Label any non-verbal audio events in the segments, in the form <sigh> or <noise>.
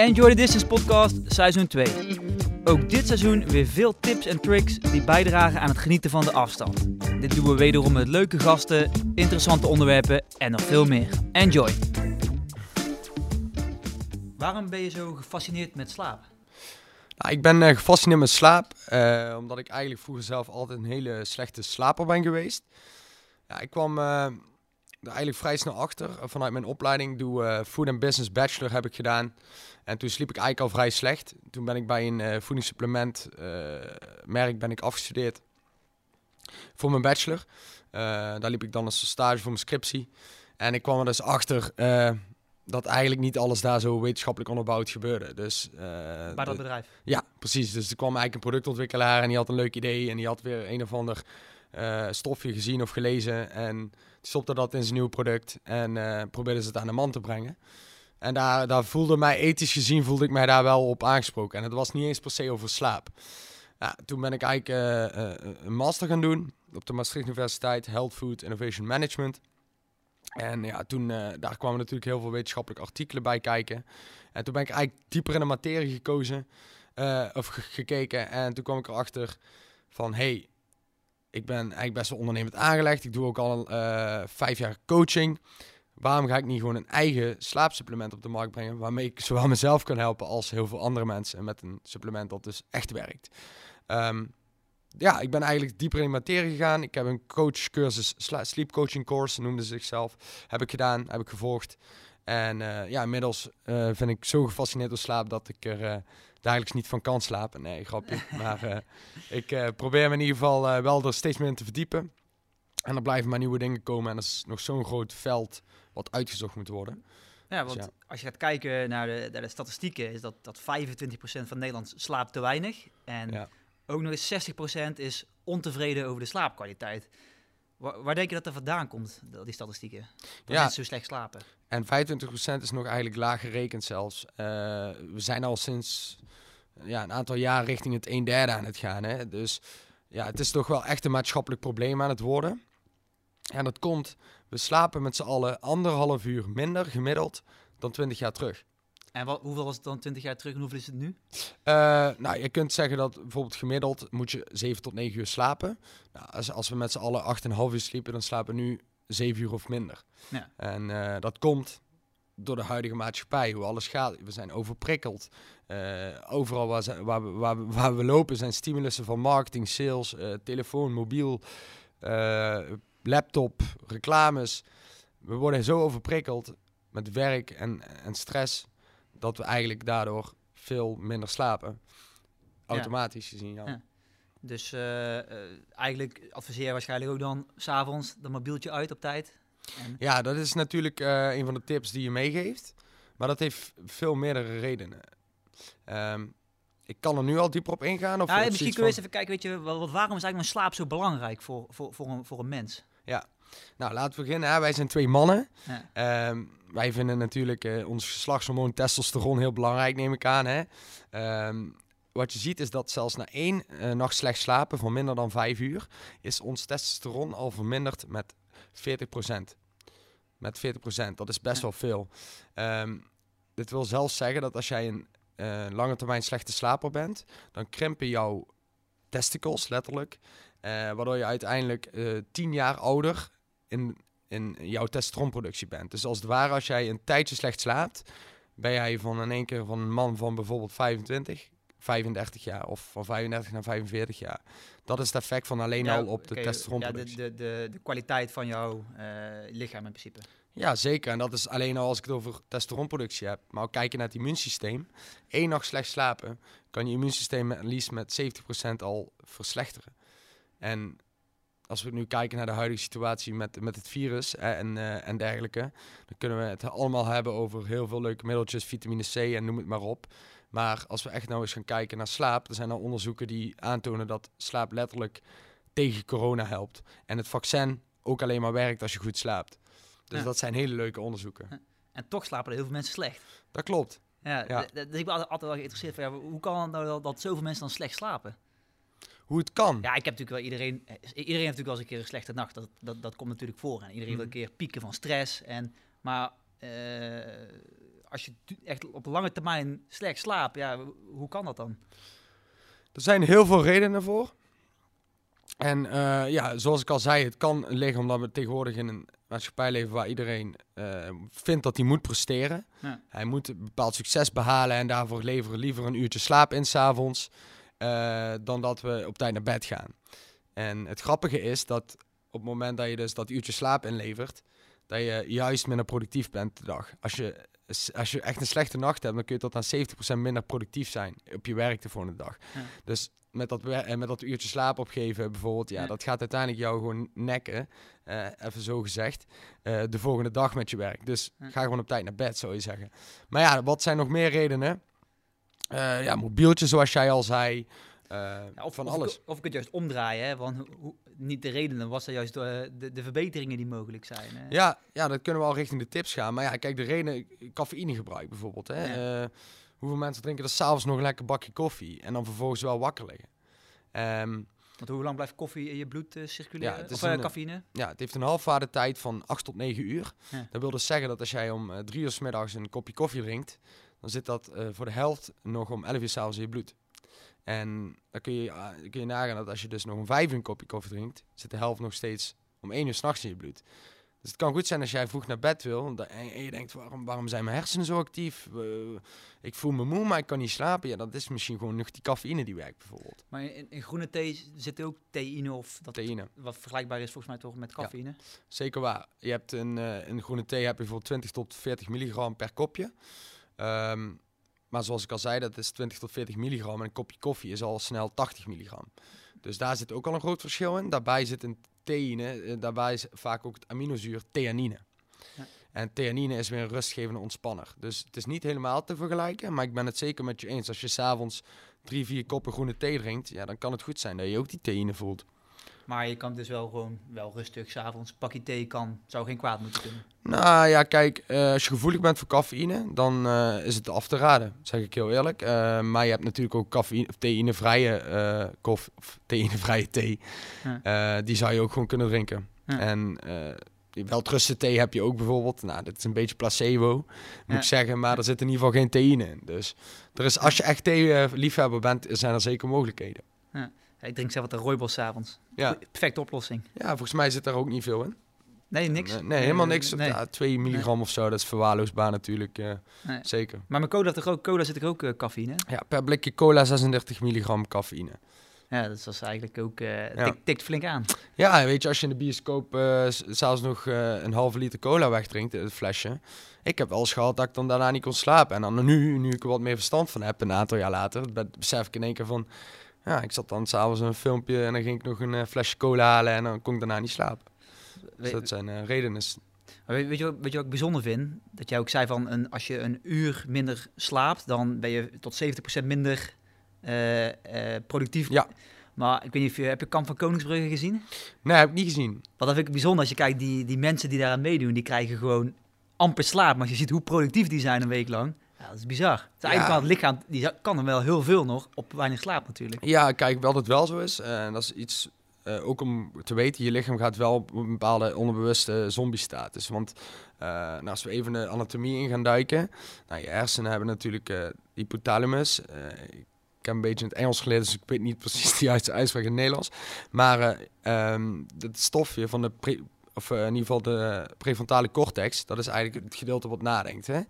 Enjoy the Distance podcast seizoen 2. Ook dit seizoen weer veel tips en tricks die bijdragen aan het genieten van de afstand. Dit doen we wederom met leuke gasten, interessante onderwerpen en nog veel meer. Enjoy! Waarom ben je zo gefascineerd met slaap? Nou, ik ben eh, gefascineerd met slaap, eh, omdat ik eigenlijk vroeger zelf altijd een hele slechte slaper ben geweest. Ja, ik kwam eh, eigenlijk vrij snel achter. Uh, vanuit mijn opleiding doe uh, Food and Business Bachelor heb ik gedaan. En toen sliep ik eigenlijk al vrij slecht. Toen ben ik bij een uh, voedingssupplement merk ben ik afgestudeerd voor mijn bachelor. daar liep ik dan als stage voor mijn scriptie. En ik kwam er dus achter dat eigenlijk niet alles daar zo wetenschappelijk onderbouwd gebeurde. Dus, Bij dat bedrijf? Ja, precies. Dus er kwam eigenlijk een productontwikkelaar en die had een leuk idee. En die had weer een of ander uh, stofje gezien of gelezen. En stopte dat in zijn nieuwe product en uh, probeerde ze het aan de man te brengen. En daar, daar voelde mij, ethisch gezien, voelde ik mij daar wel op aangesproken. En het was niet eens per se over slaap. Ja, toen ben ik eigenlijk uh, een master gaan doen op de Maastricht Universiteit, Health Food Innovation Management. En ja, toen daar kwamen natuurlijk heel veel wetenschappelijke artikelen bij kijken. En toen ben ik eigenlijk dieper in de materie gekozen, of gekeken. En toen kwam ik erachter van, hey, ik ben eigenlijk best wel ondernemend aangelegd. Ik doe ook al uh, vijf jaar coaching. Waarom ga ik niet gewoon een eigen slaapsupplement op de markt brengen, waarmee ik zowel mezelf kan helpen als heel veel andere mensen met een supplement dat dus echt werkt. Um, ja, ik ben eigenlijk dieper in de materie gegaan. Ik heb een coachcursus, sleep coaching course, noemde ze zichzelf, heb ik gedaan, heb ik gevolgd. En uh, ja, inmiddels uh, vind ik zo gefascineerd door slaap dat ik er uh, dagelijks niet van kan slapen. Nee, grapje. <laughs> maar ik probeer me in ieder geval wel er steeds meer in te verdiepen. En er blijven maar nieuwe dingen komen. En dat is nog zo'n groot veld wat uitgezocht moet worden. Ja, want dus ja. als je gaat kijken naar de, naar de statistieken, is dat, dat 25% van Nederland slaapt te weinig. En ja. ook nog eens 60% is ontevreden over de slaapkwaliteit. Waar, waar, denk je dat er vandaan komt, die statistieken? Dat ja. mensen zo slecht slapen. En 25% is nog eigenlijk laag gerekend zelfs. Uh, we zijn al sinds ja, een aantal jaar richting het 1 derde aan het gaan. Hè? Dus ja, het is toch wel echt een maatschappelijk probleem aan het worden. En dat komt, we slapen met z'n allen anderhalf uur minder gemiddeld dan 20 jaar terug. En wat, hoeveel was het dan 20 jaar terug en hoeveel is het nu? Uh, nou, je kunt zeggen dat bijvoorbeeld gemiddeld moet je 7 tot 9 uur slapen. Nou, als, als we met z'n allen 8,5 uur sliepen, dan slapen we nu 7 uur of minder. Ja. En uh, dat komt door de huidige maatschappij, hoe alles gaat. We zijn overprikkeld. Uh, overal waar, waar, we, waar, we, waar, we, lopen zijn stimulussen van marketing, sales, telefoon, mobiel, laptop, reclames. We worden zo overprikkeld met werk en, en stress dat we eigenlijk daardoor veel minder slapen. Automatisch ja. gezien, ja. ja. Dus uh, uh, eigenlijk adviseer je waarschijnlijk ook dan s'avonds dat mobieltje uit op tijd. En... Ja, dat is natuurlijk uh, een van de tips die je meegeeft. Maar dat heeft veel meerdere redenen. Um, ik kan er nu al dieper op ingaan. Of ja, misschien kunnen we eens even kijken, weet je, wat, waarom is eigenlijk mijn slaap zo belangrijk voor, voor, voor, een, voor een mens? Ja, nou laten we beginnen. Hè. Wij zijn twee mannen. Ja. Um, wij vinden natuurlijk uh, ons geslachtshormoon testosteron heel belangrijk, neem ik aan. Hè. Um, wat je ziet is dat zelfs na één uh, nacht slecht slapen van minder dan vijf uur, is ons testosteron al verminderd met 40%. Met 40%, dat is best ja. wel veel. Um, dit wil zelfs zeggen dat als jij een uh, lange termijn slechte slaper bent, dan krimpen jouw testicles letterlijk. Uh, waardoor je uiteindelijk uh, tien jaar ouder in, in jouw testosteronproductie bent. Dus als het ware, als jij een tijdje slecht slaapt, ben jij van in één keer van een man van bijvoorbeeld 25, 35 jaar of van 35 naar 45 jaar. Dat is het effect van alleen ja, al op de okay, testosteronproductie. Ja, de, de, de, de, kwaliteit van jouw uh, lichaam in principe. Ja, zeker. En dat is alleen al als ik het over testosteronproductie heb. Maar ook kijken naar het immuunsysteem. Eén nacht slecht slapen kan je immuunsysteem liefst met 70% al verslechteren. En als we nu kijken naar de huidige situatie met, met het virus en, uh, en dergelijke, dan kunnen we het allemaal hebben over heel veel leuke middeltjes, vitamine C en noem het maar op. Maar als we echt nou eens gaan kijken naar slaap, er zijn al onderzoeken die aantonen dat slaap letterlijk tegen corona helpt. En het vaccin ook alleen maar werkt als je goed slaapt. Dus ja. dat zijn hele leuke onderzoeken. En toch slapen er heel veel mensen slecht. Dat klopt. Ja, ja. Dus ik ben altijd wel geïnteresseerd van, ja, hoe kan het nou dat, dat zoveel mensen dan slecht slapen? Hoe het kan. Ja, ik heb natuurlijk wel iedereen. Iedereen heeft natuurlijk wel eens een keer een slechte nacht. Dat, dat, dat komt natuurlijk voor. En iedereen mm. wil een keer pieken van stress. En, maar uh, als je echt op lange termijn slecht slaapt, ja, hoe kan dat dan? Er zijn heel veel redenen voor. En uh, ja, zoals ik al zei, het kan liggen omdat we tegenwoordig in een maatschappij leven waar iedereen uh, vindt dat hij moet presteren. Ja. Hij moet een bepaald succes behalen en daarvoor leveren liever een uurtje slaap in s'avonds uh, dan dat we op tijd naar bed gaan. En het grappige is dat op het moment dat je dus dat uurtje slaap inlevert, dat je juist minder productief bent de dag. Als je, als je echt een slechte nacht hebt, dan kun je tot aan 70% minder productief zijn op je werk de volgende dag. Ja. Dus met dat, met dat uurtje slaap opgeven bijvoorbeeld, ja, dat gaat uiteindelijk jou gewoon nekken, uh, even zo gezegd, uh, de volgende dag met je werk. Dus ga gewoon op tijd naar bed, zou je zeggen. Maar ja, wat zijn nog meer redenen? Uh, ja, mobieltje zoals jij al zei. Ja, of, van alles. of ik het juist omdraaien, hè? want hoe, niet de redenen, was er juist de, de, de, verbeteringen die mogelijk zijn. Hè? Ja, ja, dat kunnen we al richting de tips gaan. Maar ja, kijk, de reden, cafeïnegebruik bijvoorbeeld. Hè? Hoeveel mensen drinken er s'avonds nog een lekker bakje koffie en dan vervolgens wel wakker liggen? Um, Want hoe lang blijft koffie in je bloed uh, circuleren? Ja, het is of cafeïne? Ja, het heeft een halfwaarde tijd van 8 tot 9 uur. Dat wil dus zeggen dat als jij om uh, drie uur s middags een kopje koffie drinkt, dan zit dat voor de helft nog om 11 uur s'avonds in je bloed. En dan kun je, kun je nagaan dat als je dus nog om 5 uur een kopje koffie drinkt, zit de helft nog steeds om 1 uur s'nachts in je bloed. Dus het kan goed zijn als jij vroeg naar bed wil en je denkt, waarom, waarom zijn mijn hersenen zo actief? ik voel me moe, maar ik kan niet slapen. Ja, dat is misschien gewoon nog die cafeïne die werkt bijvoorbeeld. Maar in, in groene thee zit ook theïne of dat theïne. wat vergelijkbaar is volgens mij toch met cafeïne? zeker waar. Je hebt een, uh, in groene thee heb je voor 20 tot 40 milligram per kopje. Um, maar zoals ik al zei, dat is 20 tot 40 milligram. En een kopje koffie is al snel 80 milligram. Dus daar zit ook al een groot verschil in. Daarbij zit een theïne, eh, daarbij is vaak ook het aminozuur theanine. Ja. En theanine is weer een rustgevende ontspanner. Dus het is niet helemaal te vergelijken, maar ik ben het zeker met je eens. Als je s'avonds drie, vier koppen groene thee drinkt, ja, dan kan het goed zijn dat je ook die theïne voelt. Maar je kan dus wel gewoon wel rustig s'avonds pakje thee kan, zou geen kwaad moeten kunnen. Nou ja, kijk, uh, als je gevoelig bent voor cafeïne, dan uh, is het af te raden, zeg ik heel eerlijk. Uh, maar je hebt natuurlijk ook cafeïne, of theïnevrije koffie, of theïnevrije thee. Ja. die zou je ook gewoon kunnen drinken. Ja. En wel trusten thee heb je ook bijvoorbeeld. Nou, dat is een beetje placebo, moet ja. ik zeggen. Maar er zit in ieder geval geen theïne in. Dus er is, als je echt thee-liefhebber bent, zijn er zeker mogelijkheden. Ik drink zelf wat een rooibos s'avonds. Ja. Perfecte oplossing. Ja, volgens mij zit daar ook niet veel in. Nee, niks. Nee, nee helemaal niks. Nee. Ja, 2 milligram of zo, dat is verwaarloosbaar natuurlijk. Uh, Zeker. Maar mijn cola, er ook, cola zit er ook uh, cafeïne Ja, per blikje cola 36 milligram cafeïne. Ja, dat was eigenlijk ook, uh, ja. tikt flink aan. Ja, weet je, als je in de bioscoop zelfs nog een halve liter cola wegdrinkt, het flesje. Ik heb wel eens gehad dat ik dan daarna niet kon slapen. En dan nu, nu ik er wat meer verstand van heb, een aantal jaar later, besef ik in één keer van... Ja, ik zat dan s'avonds een filmpje en dan ging ik nog een flesje cola halen en dan kon ik daarna niet slapen. Dus dat zijn redenen. Weet, weet, je, weet je wat ik bijzonder vind? Dat jij ook zei van een, als je een uur minder slaapt, dan ben je tot 70% minder uh, productief. Ja. Maar ik weet niet of je, heb je Kamp van Koningsbrugge gezien? Nee, heb ik niet gezien. Wat dat vind ik bijzonder als je kijkt, die, die mensen die daaraan meedoen, die krijgen gewoon amper slaap. Maar als je ziet hoe productief die zijn een week lang, ja, dat is bizar. Het, is eigenlijk het lichaam die kan er wel heel veel nog op weinig slaap natuurlijk. Ja, kijk, wel dat het wel zo is. En dat is iets uh, ook om te weten, je lichaam gaat wel op een bepaalde onderbewuste zombie-status. Want uh, nou, als we even de anatomie in gaan duiken, nou, je hersenen hebben natuurlijk uh, hypothalamus ik heb een beetje in het Engels geleerd, dus ik weet niet precies de juiste uitspraak in het Nederlands. Maar um, het stofje van de, pre, of uh, in ieder geval de prefrontale cortex, dat is eigenlijk het gedeelte wat nadenkt. Hè?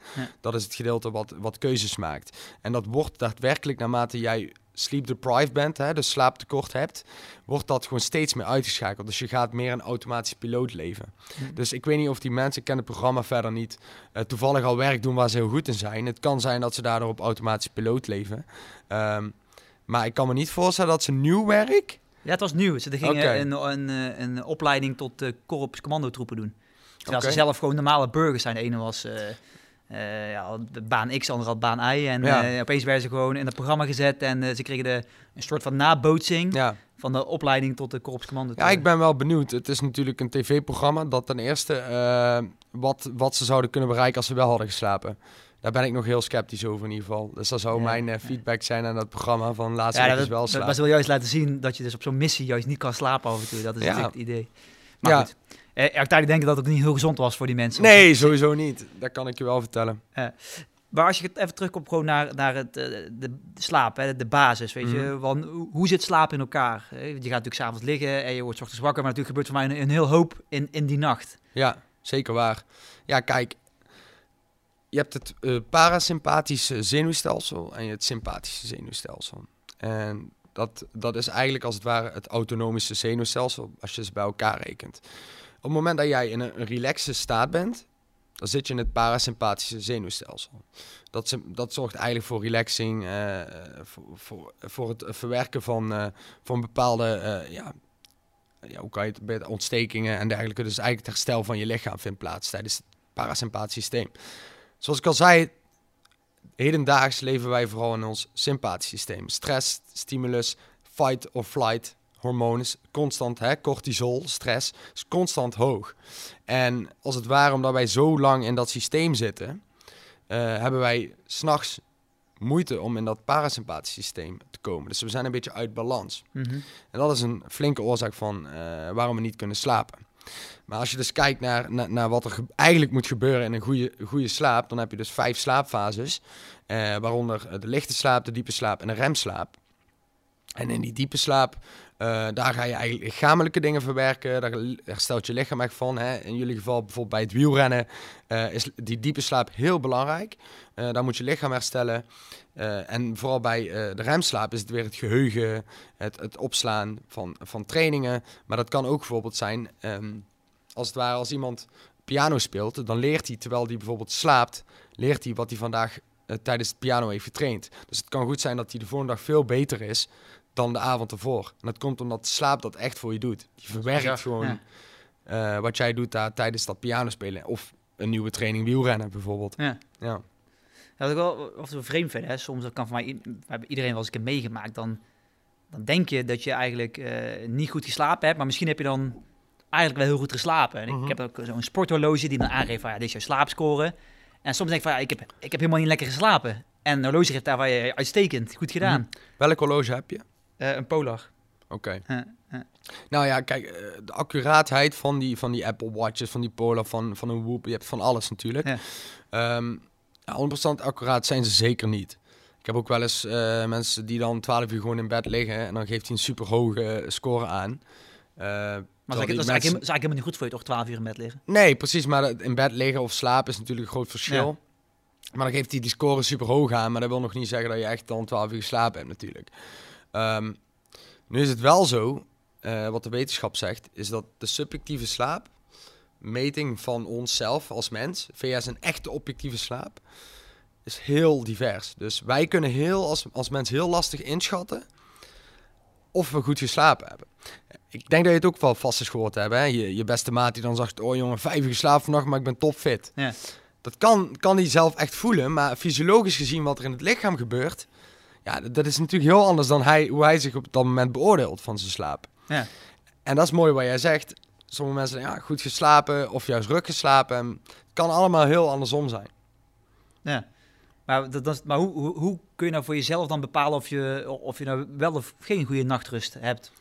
Dat is het gedeelte wat, wat keuzes maakt. En dat wordt daadwerkelijk naarmate jij sleep deprived bent, hè, dus slaaptekort hebt, wordt dat gewoon steeds meer uitgeschakeld. Dus je gaat meer een automatisch piloot leven. Dus ik weet niet of die mensen, ik ken het programma verder niet, uh, toevallig al werk doen waar ze heel goed in zijn. Het kan zijn dat ze daardoor op automatisch piloot leven. Um, maar ik kan me niet voorstellen dat ze nieuw werk... Ja, het was nieuw. Ze gingen okay. een, een, een, een, opleiding tot uh, korps commandotroepen doen. Terwijl okay. ze zelf gewoon normale burgers zijn. De ene was... Uh, uh, ja, baan X, andere had baan Y. En ja. uh, opeens werden ze gewoon in het programma gezet en ze kregen de, een soort van nabootsing ja. van de opleiding tot de korpscommando. Ja, ik ben wel benieuwd. Het is natuurlijk een tv-programma dat ten eerste wat, wat ze zouden kunnen bereiken als ze wel hadden geslapen. Daar ben ik nog heel sceptisch over in ieder geval. Dus dat zou mijn feedback zijn aan dat programma van laatst ja, dat, wel slapen. Maar ze wil juist laten zien dat je dus op zo'n missie juist niet kan slapen af en toe. Dat is het idee. Maar goed. Uh, uiteindelijk denken dat het niet heel gezond was voor die mensen. Nee, sowieso niet. Dat kan ik je wel vertellen. Uh, maar als je het even terugkomt gewoon naar, naar het, de, de slaap, hè, de basis, weet je. Mhm. Want hoe zit slaap in elkaar? Je gaat natuurlijk s'avonds liggen en je wordt ochtends wakker, maar natuurlijk gebeurt voor mij een, heel hoop in, in die nacht. Ja, zeker waar. Ja, kijk, je hebt het uh, parasympathische zenuwstelsel en je het sympathische zenuwstelsel. En dat, dat is eigenlijk als het ware het autonomische zenuwstelsel, als je ze bij elkaar rekent. Op het moment dat jij in een, relaxe staat bent, dan zit je in het parasympathische zenuwstelsel. Dat, dat zorgt eigenlijk voor relaxing, uh, voor, voor, voor, het verwerken van, van bepaalde, ja, ja, hoe kan je het, ontstekingen en dergelijke. Dus eigenlijk het herstel van je lichaam vindt plaats tijdens het parasympathische systeem. Zoals ik al zei, hedendaags leven wij vooral in ons sympathische systeem. Stress, stimulus, fight or flight, hormonen, constant, hè, cortisol, stress, is constant hoog. En als het ware, omdat wij zo lang in dat systeem zitten, uh, hebben wij s'nachts moeite om in dat parasympathische systeem te komen. Dus we zijn een beetje uit balans. Mhm. En dat is een flinke oorzaak van uh, waarom we niet kunnen slapen. Maar als je dus kijkt naar, naar, naar wat er eigenlijk moet gebeuren in een goede, goede slaap, dan heb je dus vijf slaapfases. Uh, waaronder de lichte slaap, de diepe slaap en de remslaap. En in die diepe slaap, uh, daar ga je eigenlijk lichamelijke dingen verwerken. Daar herstelt je lichaam echt van. Hè. In jullie geval bijvoorbeeld bij het wielrennen uh, is die diepe slaap heel belangrijk. Uh, daar moet je lichaam herstellen. en vooral bij de remslaap is het weer het geheugen, het, het opslaan van, van trainingen. Maar dat kan ook bijvoorbeeld zijn, um, als het ware als iemand piano speelt, dan leert hij terwijl hij bijvoorbeeld slaapt, leert hij wat hij vandaag tijdens het piano heeft getraind. Dus het kan goed zijn dat hij de volgende dag veel beter is dan de avond ervoor. En dat komt omdat slaap dat echt voor je doet. Je verwerkt gewoon uh, wat jij doet daar tijdens dat piano spelen. Of een nieuwe training wielrennen bijvoorbeeld. Ja. ja. Dat ik wel of zo vreemd vind. Hè? Soms dat kan van mij, iedereen wel eens een keer meegemaakt. Dan, dan denk je dat je eigenlijk uh, niet goed geslapen hebt. Maar misschien heb je dan eigenlijk wel heel goed geslapen. En ik, mhm. heb ook zo'n sporthorloge die dan aangeeft van ja, dit is jouw slaapscore. En soms denk ik van ja, ik heb, ik heb helemaal niet lekker geslapen. En een horloge geeft daar waar je uitstekend, goed gedaan. Mm Welk horloge heb je? Uh, een Polar. Oké. Nou ja, kijk, eh, de accuraatheid van die, van die Apple Watches, van die Polar, van, van een Whoop, je hebt van alles natuurlijk. Ja. Um, ja, 100% accuraat zijn ze zeker niet. Ik heb ook wel eens uh, mensen die dan 12 uur gewoon in bed liggen en dan geeft hij een super hoge score aan. Uh, maar dat is, eigenlijk, helemaal niet goed voor je toch 12 uur in bed liggen? Nee, precies. Maar in bed liggen of slapen is natuurlijk een groot verschil. Maar dan geeft hij die score super hoog aan. Maar dat wil nog niet zeggen dat je echt dan 12 uur geslapen hebt natuurlijk. Um, nu is het wel zo, uh, wat de wetenschap zegt, is dat de subjectieve slaap, meting van onszelf als mens, VS een echte objectieve slaap, is heel divers. Dus wij kunnen heel, als, als mens heel lastig inschatten of we goed geslapen hebben. Ik denk dat je het ook wel vast is gehoord hebben. Hè? Je, je beste maat die dan zegt, oh jongen, vijf uur geslapen vannacht, maar ik ben topfit. Ja. Dat kan, kan hij zelf echt voelen, maar fysiologisch gezien wat er in het lichaam gebeurt, ja, dat is natuurlijk heel anders dan hij, hoe hij zich op dat moment beoordeelt van zijn slaap. Ja. En dat is mooi wat jij zegt. Sommige mensen ja, goed geslapen of juist ruk geslapen. Het kan allemaal heel andersom zijn. Ja, maar, dat, dat, maar hoe, hoe, hoe, kun je nou voor jezelf dan bepalen of je, of je nou wel of geen goede nachtrust hebt?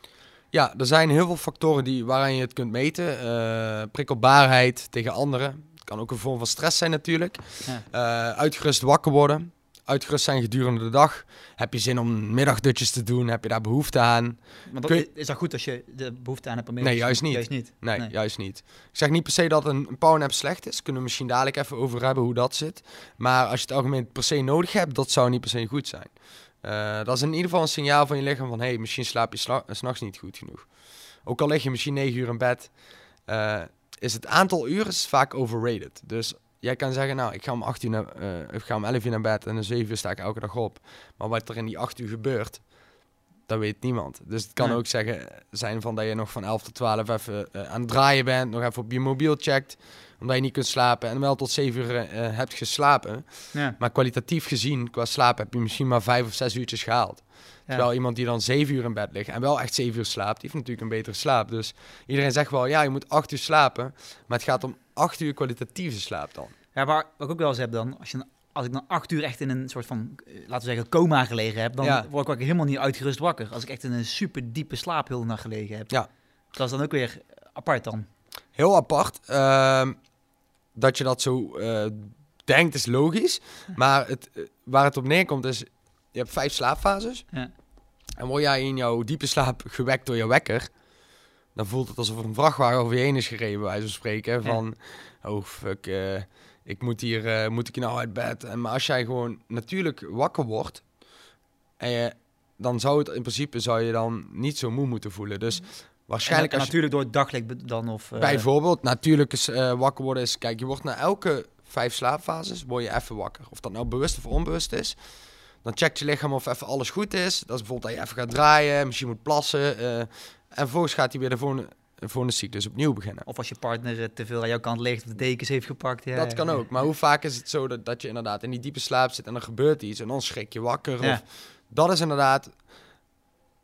Ja, er zijn heel veel factoren die, waaraan je het kunt meten. Uh, prikkelbaarheid tegen anderen. Het kan ook een vorm van stress zijn natuurlijk. Ja. Uh, uitgerust wakker worden uitgerust zijn gedurende de dag. Heb je zin om middagdutjes te doen? Heb je daar behoefte aan? Maar dat, Is dat goed als je de behoefte aan hebt om Nee, juist niet. Juist niet. Nee, juist niet. Ik zeg niet per se dat een, powernap slecht is. Kunnen we misschien dadelijk even over hebben hoe dat zit. Maar als je het algemeen per se nodig hebt, dat zou niet per se goed zijn. Uh, dat is in ieder geval een signaal van je lichaam van... hé, hey, misschien slaap je s'nachts niet goed genoeg. Ook al lig je misschien 9 uur in bed... Uh, is het aantal uren is vaak overrated. Dus jij kan zeggen, nou, ik ga om 8 uur naar, uh, ik ga om 11 uur naar bed en om 7 uur sta ik elke dag op. Maar wat er in die 8 uur gebeurt, dat weet niemand. Dus het kan ook zeggen, zijn van dat je nog van 11 tot 12 even uh, aan het draaien bent, nog even op je mobiel checkt, omdat je niet kunt slapen en wel tot 7 uur uh, hebt geslapen. Ja. Maar kwalitatief gezien, qua slaap, heb je misschien maar 5 of 6 uurtjes gehaald. Terwijl iemand die dan 7 uur in bed ligt en wel echt 7 uur slaapt, die heeft natuurlijk een betere slaap. Dus iedereen zegt wel, ja, je moet 8 uur slapen, maar het gaat om acht uur kwalitatieve slaap dan. Ja, maar wat ik ook wel eens heb dan, als, je, als ik dan acht uur echt in een soort van, eh, laten we zeggen, coma gelegen heb, dan word ik ook helemaal niet uitgerust wakker. Als ik echt in een super diepe slaap heel nacht gelegen heb. Ja. Dat is dan ook weer apart dan. heel apart. Ehm, dat je dat zo uh, denkt is logisch. <laughs> Maar het, waar het op neerkomt is, je hebt vijf slaapfases. Ja. En word jij in jouw diepe slaap gewekt door je wekker, dan voelt het alsof er een vrachtwagen over je heen is gereden, bij wijze van spreken. Van, oh fuck, uh, ik moet hier, uh, moet ik nou uit bed? En, maar als jij gewoon natuurlijk wakker wordt, en je, dan zou het in principe zou je dan niet zo moe moeten voelen. Dus waarschijnlijk... als natuurlijk door het daglicht dan of... Uh... Bijvoorbeeld, natuurlijk is wakker worden is... Kijk, je wordt na elke vijf slaapfases, word je even wakker. Of dat nou bewust of onbewust is. Dan checkt je lichaam of even alles goed is. Dat is bijvoorbeeld dat je even gaat draaien, misschien moet plassen. Uh, en vervolgens gaat hij weer de volgende, de volgende cyclus opnieuw beginnen. Of als je partner eh, te veel aan jouw kant ligt of de dekens heeft gepakt. Ja, dat kan ook. Maar hoe vaak is het zo dat, dat je inderdaad in die diepe slaap zit en er gebeurt iets en dan schrik je wakker? Of, dat is inderdaad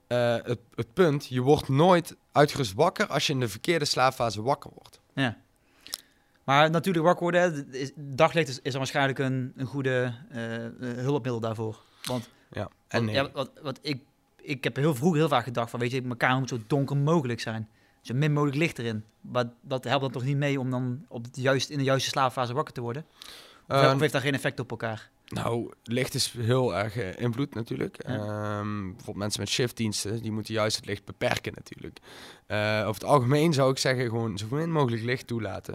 uh, het, het punt. Je wordt nooit uitgerust wakker als je in de verkeerde slaapfase wakker wordt. Ja. Maar natuurlijk wakker worden, daglicht is, is er waarschijnlijk een, een goede uh, hulpmiddel daarvoor. Want, ja, en nee. ja, wat, wat ik, ik heb heel vroeg heel vaak gedacht van, weet je, mijn kamer moet zo donker mogelijk zijn. Zo min mogelijk licht erin. Maar dat helpt dan toch niet mee om dan op het juist, in de juiste slaapfase wakker te worden? Of, uh, of heeft daar geen effect op elkaar? Nou, licht is heel erg uh, invloed natuurlijk. Ja. Um, bijvoorbeeld mensen met shiftdiensten, die moeten juist het licht beperken natuurlijk. Over het algemeen zou ik zeggen, gewoon zo min mogelijk licht toelaten.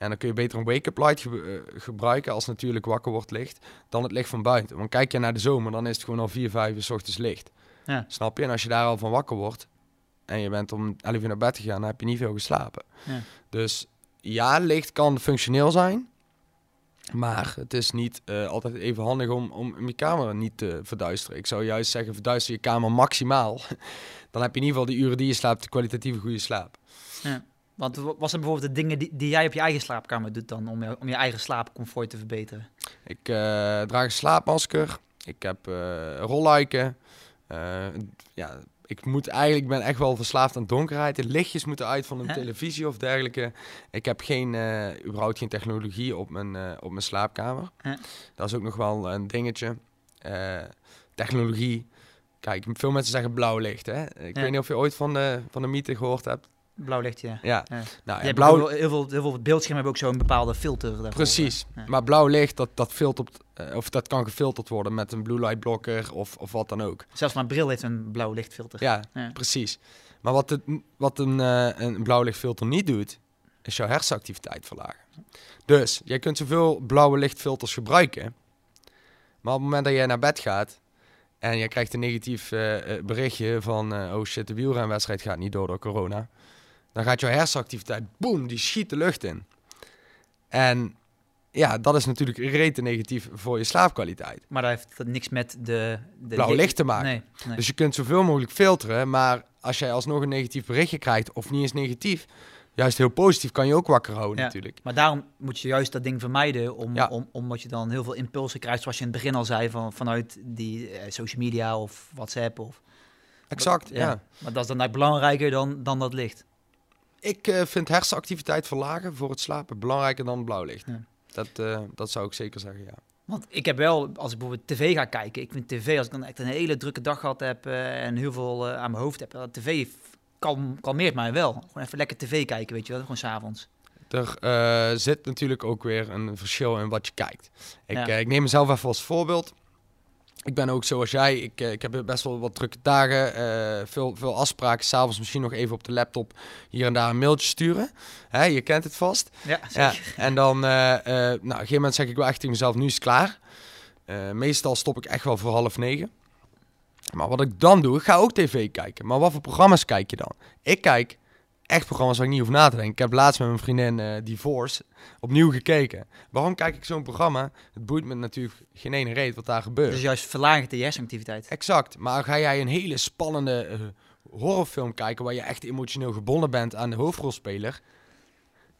En dan kun je beter een wake-up light eh, gebruiken als natuurlijk wakker wordt licht, dan het licht van buiten. Want kijk je naar de zomer, dan is het gewoon al 4, 5 uur s ochtends licht. Ja. Snap je? En als je daar al van wakker wordt en je bent om 11 uur naar bed gegaan, dan heb je niet veel geslapen. Ja. Dus ja, licht kan functioneel zijn, maar het is niet uh, altijd even handig om, om je kamer niet te verduisteren. Ik zou juist zeggen, verduister je kamer maximaal. <laughs> dan heb je in ieder geval die uren die je slaapt, de kwalitatieve goede slaap. Ja. Want was er bijvoorbeeld de dingen die, die jij op je eigen slaapkamer doet dan om je, om je eigen slaapcomfort te verbeteren? Ik uh, draag een slaapmasker. Ik heb uh, rolluiken. Uh, ja, ik moet eigenlijk, ben echt wel verslaafd aan donkerheid. De lichtjes moeten uit van een televisie of dergelijke. Ik heb geen, überhaupt geen technologie op mijn, op mijn slaapkamer. Dat is ook nog wel een dingetje. technologie. Kijk, veel mensen zeggen blauw licht. Hè? Ik weet niet of je ooit van de, van de mythe gehoord hebt. Blauw licht, ja. Ja. Nou, ja, blauw... Heel veel, heel veel beeldschermen hebben ook zo'n bepaalde filter. Daarvoor. Precies. Maar blauw licht, dat, dat, filtert, uh, of dat kan gefilterd worden met een blue light blocker of, of wat dan ook. Zelfs mijn bril heeft een blauw lichtfilter. Ja, precies. Maar wat, het, wat een, uh, een blauw lichtfilter niet doet, is jouw hersenactiviteit verlagen. Dus, jij kunt zoveel blauwe lichtfilters gebruiken. Maar op het moment dat jij naar bed gaat en je krijgt een negatief uh, berichtje van... oh shit, de wielrenwedstrijd gaat niet door door corona dan gaat jouw hersenactiviteit, boem, die schiet de lucht in. En ja, dat is natuurlijk rete negatief voor je slaapkwaliteit. Maar dat heeft niks met de... de Blauw licht te maken. Nee, nee. Dus je kunt zoveel mogelijk filteren, maar als jij alsnog een negatief berichtje krijgt, of niet eens negatief, juist heel positief, kan je ook wakker houden ja, natuurlijk. Maar daarom moet je juist dat ding vermijden, om, ja. om, omdat je dan heel veel impulsen krijgt, zoals je in het begin al zei, van, vanuit die eh, social media of WhatsApp. Of, exact, ja. ja. Maar dat is dan belangrijker dan, dan dat licht. Ik uh, vind hersenactiviteit verlagen voor het slapen belangrijker dan blauw licht. Ja. Dat, uh, dat zou ik zeker zeggen, ja. Want ik heb wel, als ik bijvoorbeeld tv ga kijken, ik vind tv, als ik dan echt een hele drukke dag gehad heb uh, en heel veel aan mijn hoofd heb, tv kalm, kalmeert mij wel. Gewoon even lekker tv kijken, weet je wel, gewoon s'avonds. Er zit natuurlijk ook weer een verschil in wat je kijkt. Ik, ja. ik neem mezelf even als voorbeeld ik ben ook zoals jij. Ik, eh, ik heb best wel wat drukke dagen. Uh, veel, veel afspraken. S'avonds misschien nog even op de laptop hier en daar een mailtje sturen. Hè, je kent het vast. Ja, ja. En dan, uh, nou, op een gegeven moment zeg ik wel echt tegen mezelf, nu is het klaar. meestal stop ik echt wel voor half negen. Maar wat ik dan doe, ik ga ook tv kijken. Maar wat voor programma's kijk je dan? Ik kijk echt programma's waar ik niet hoef na te denken. Ik heb laatst met mijn vriendin uh, Divorce opnieuw gekeken. Waarom kijk ik zo'n programma? Het boeit me natuurlijk geen ene reet wat daar gebeurt. Dus juist verlaagt de hersenactiviteit. Exact. Maar ga jij een hele spannende uh, horrorfilm kijken... waar je echt emotioneel gebonden bent aan de hoofdrolspeler...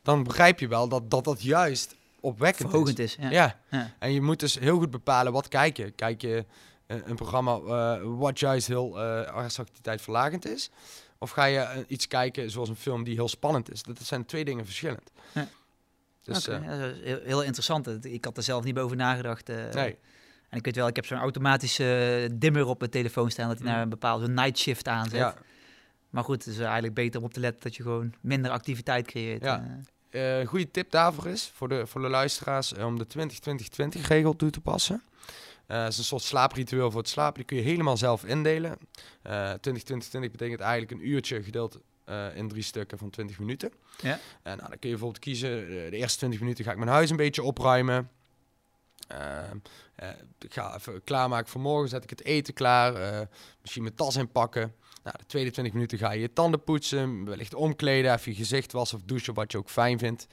dan begrijp je wel dat dat, dat juist opwekkend Verhogend is. is ja. Ja. En je moet dus heel goed bepalen wat kijk je. Kijk je uh, een programma wat juist heel hersenactiviteit verlagend is... Of ga je uh, iets kijken zoals een film die heel spannend is? Dat zijn twee dingen verschillend. Ja. Dus, okay, uh, ja, heel, heel, interessant. Ik had er zelf niet over nagedacht. Uh, nee. En ik weet wel, ik heb zo'n automatische dimmer op mijn telefoon staan... dat hij mm. naar een bepaalde night shift aanzet. Ja. Maar goed, het is eigenlijk beter om op te letten dat je gewoon minder activiteit creëert. Ja. een goede tip daarvoor is, voor de, voor de luisteraars, om de 20-20-20-regel toe te passen. Uh, is een soort slaapritueel voor het slapen. Die kun je helemaal zelf indelen. Uh, 20, 20, 20 betekent eigenlijk een uurtje gedeeld uh, in drie stukken van 20 minuten. Ja. En nou, dan kun je bijvoorbeeld kiezen, de eerste 20 minuten ga ik mijn huis een beetje opruimen. ik ga even klaarmaken voor morgen, zet ik het eten klaar. misschien mijn tas inpakken. Nou, de tweede 20 minuten ga je je tanden poetsen, wellicht omkleden, even je gezicht wassen of douchen, wat je ook fijn vindt.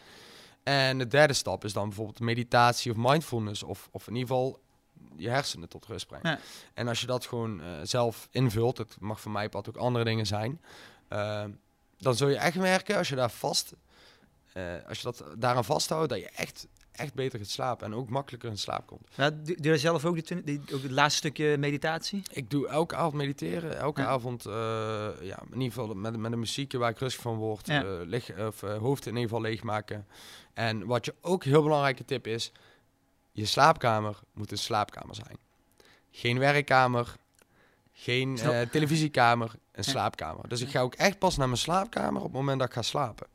En de derde stap is dan bijvoorbeeld meditatie of mindfulness, of, of in ieder geval je hersenen tot rust brengen. Ja. En als je dat gewoon uh, zelf invult, het mag voor mij pad ook andere dingen zijn, uh, dan zul je echt merken als je daar vast, uh, als je dat daaraan vasthoudt, dat je echt, echt beter gaat slapen en ook makkelijker in slaap komt. Ja, doe je zelf ook, die, die, ook het laatste stukje meditatie? Ik doe elke avond mediteren, elke Ja. avond, uh, ja, in ieder geval met, met een muziekje waar ik rustig van word, Ja. uh, lig, of, uh, hoofd in ieder geval leegmaken. En wat je ook heel belangrijke tip is, je slaapkamer moet een slaapkamer zijn. Geen werkkamer, geen uh, televisiekamer, een Ja. slaapkamer. Dus ik ga ook echt pas naar mijn slaapkamer op het moment dat ik ga slapen.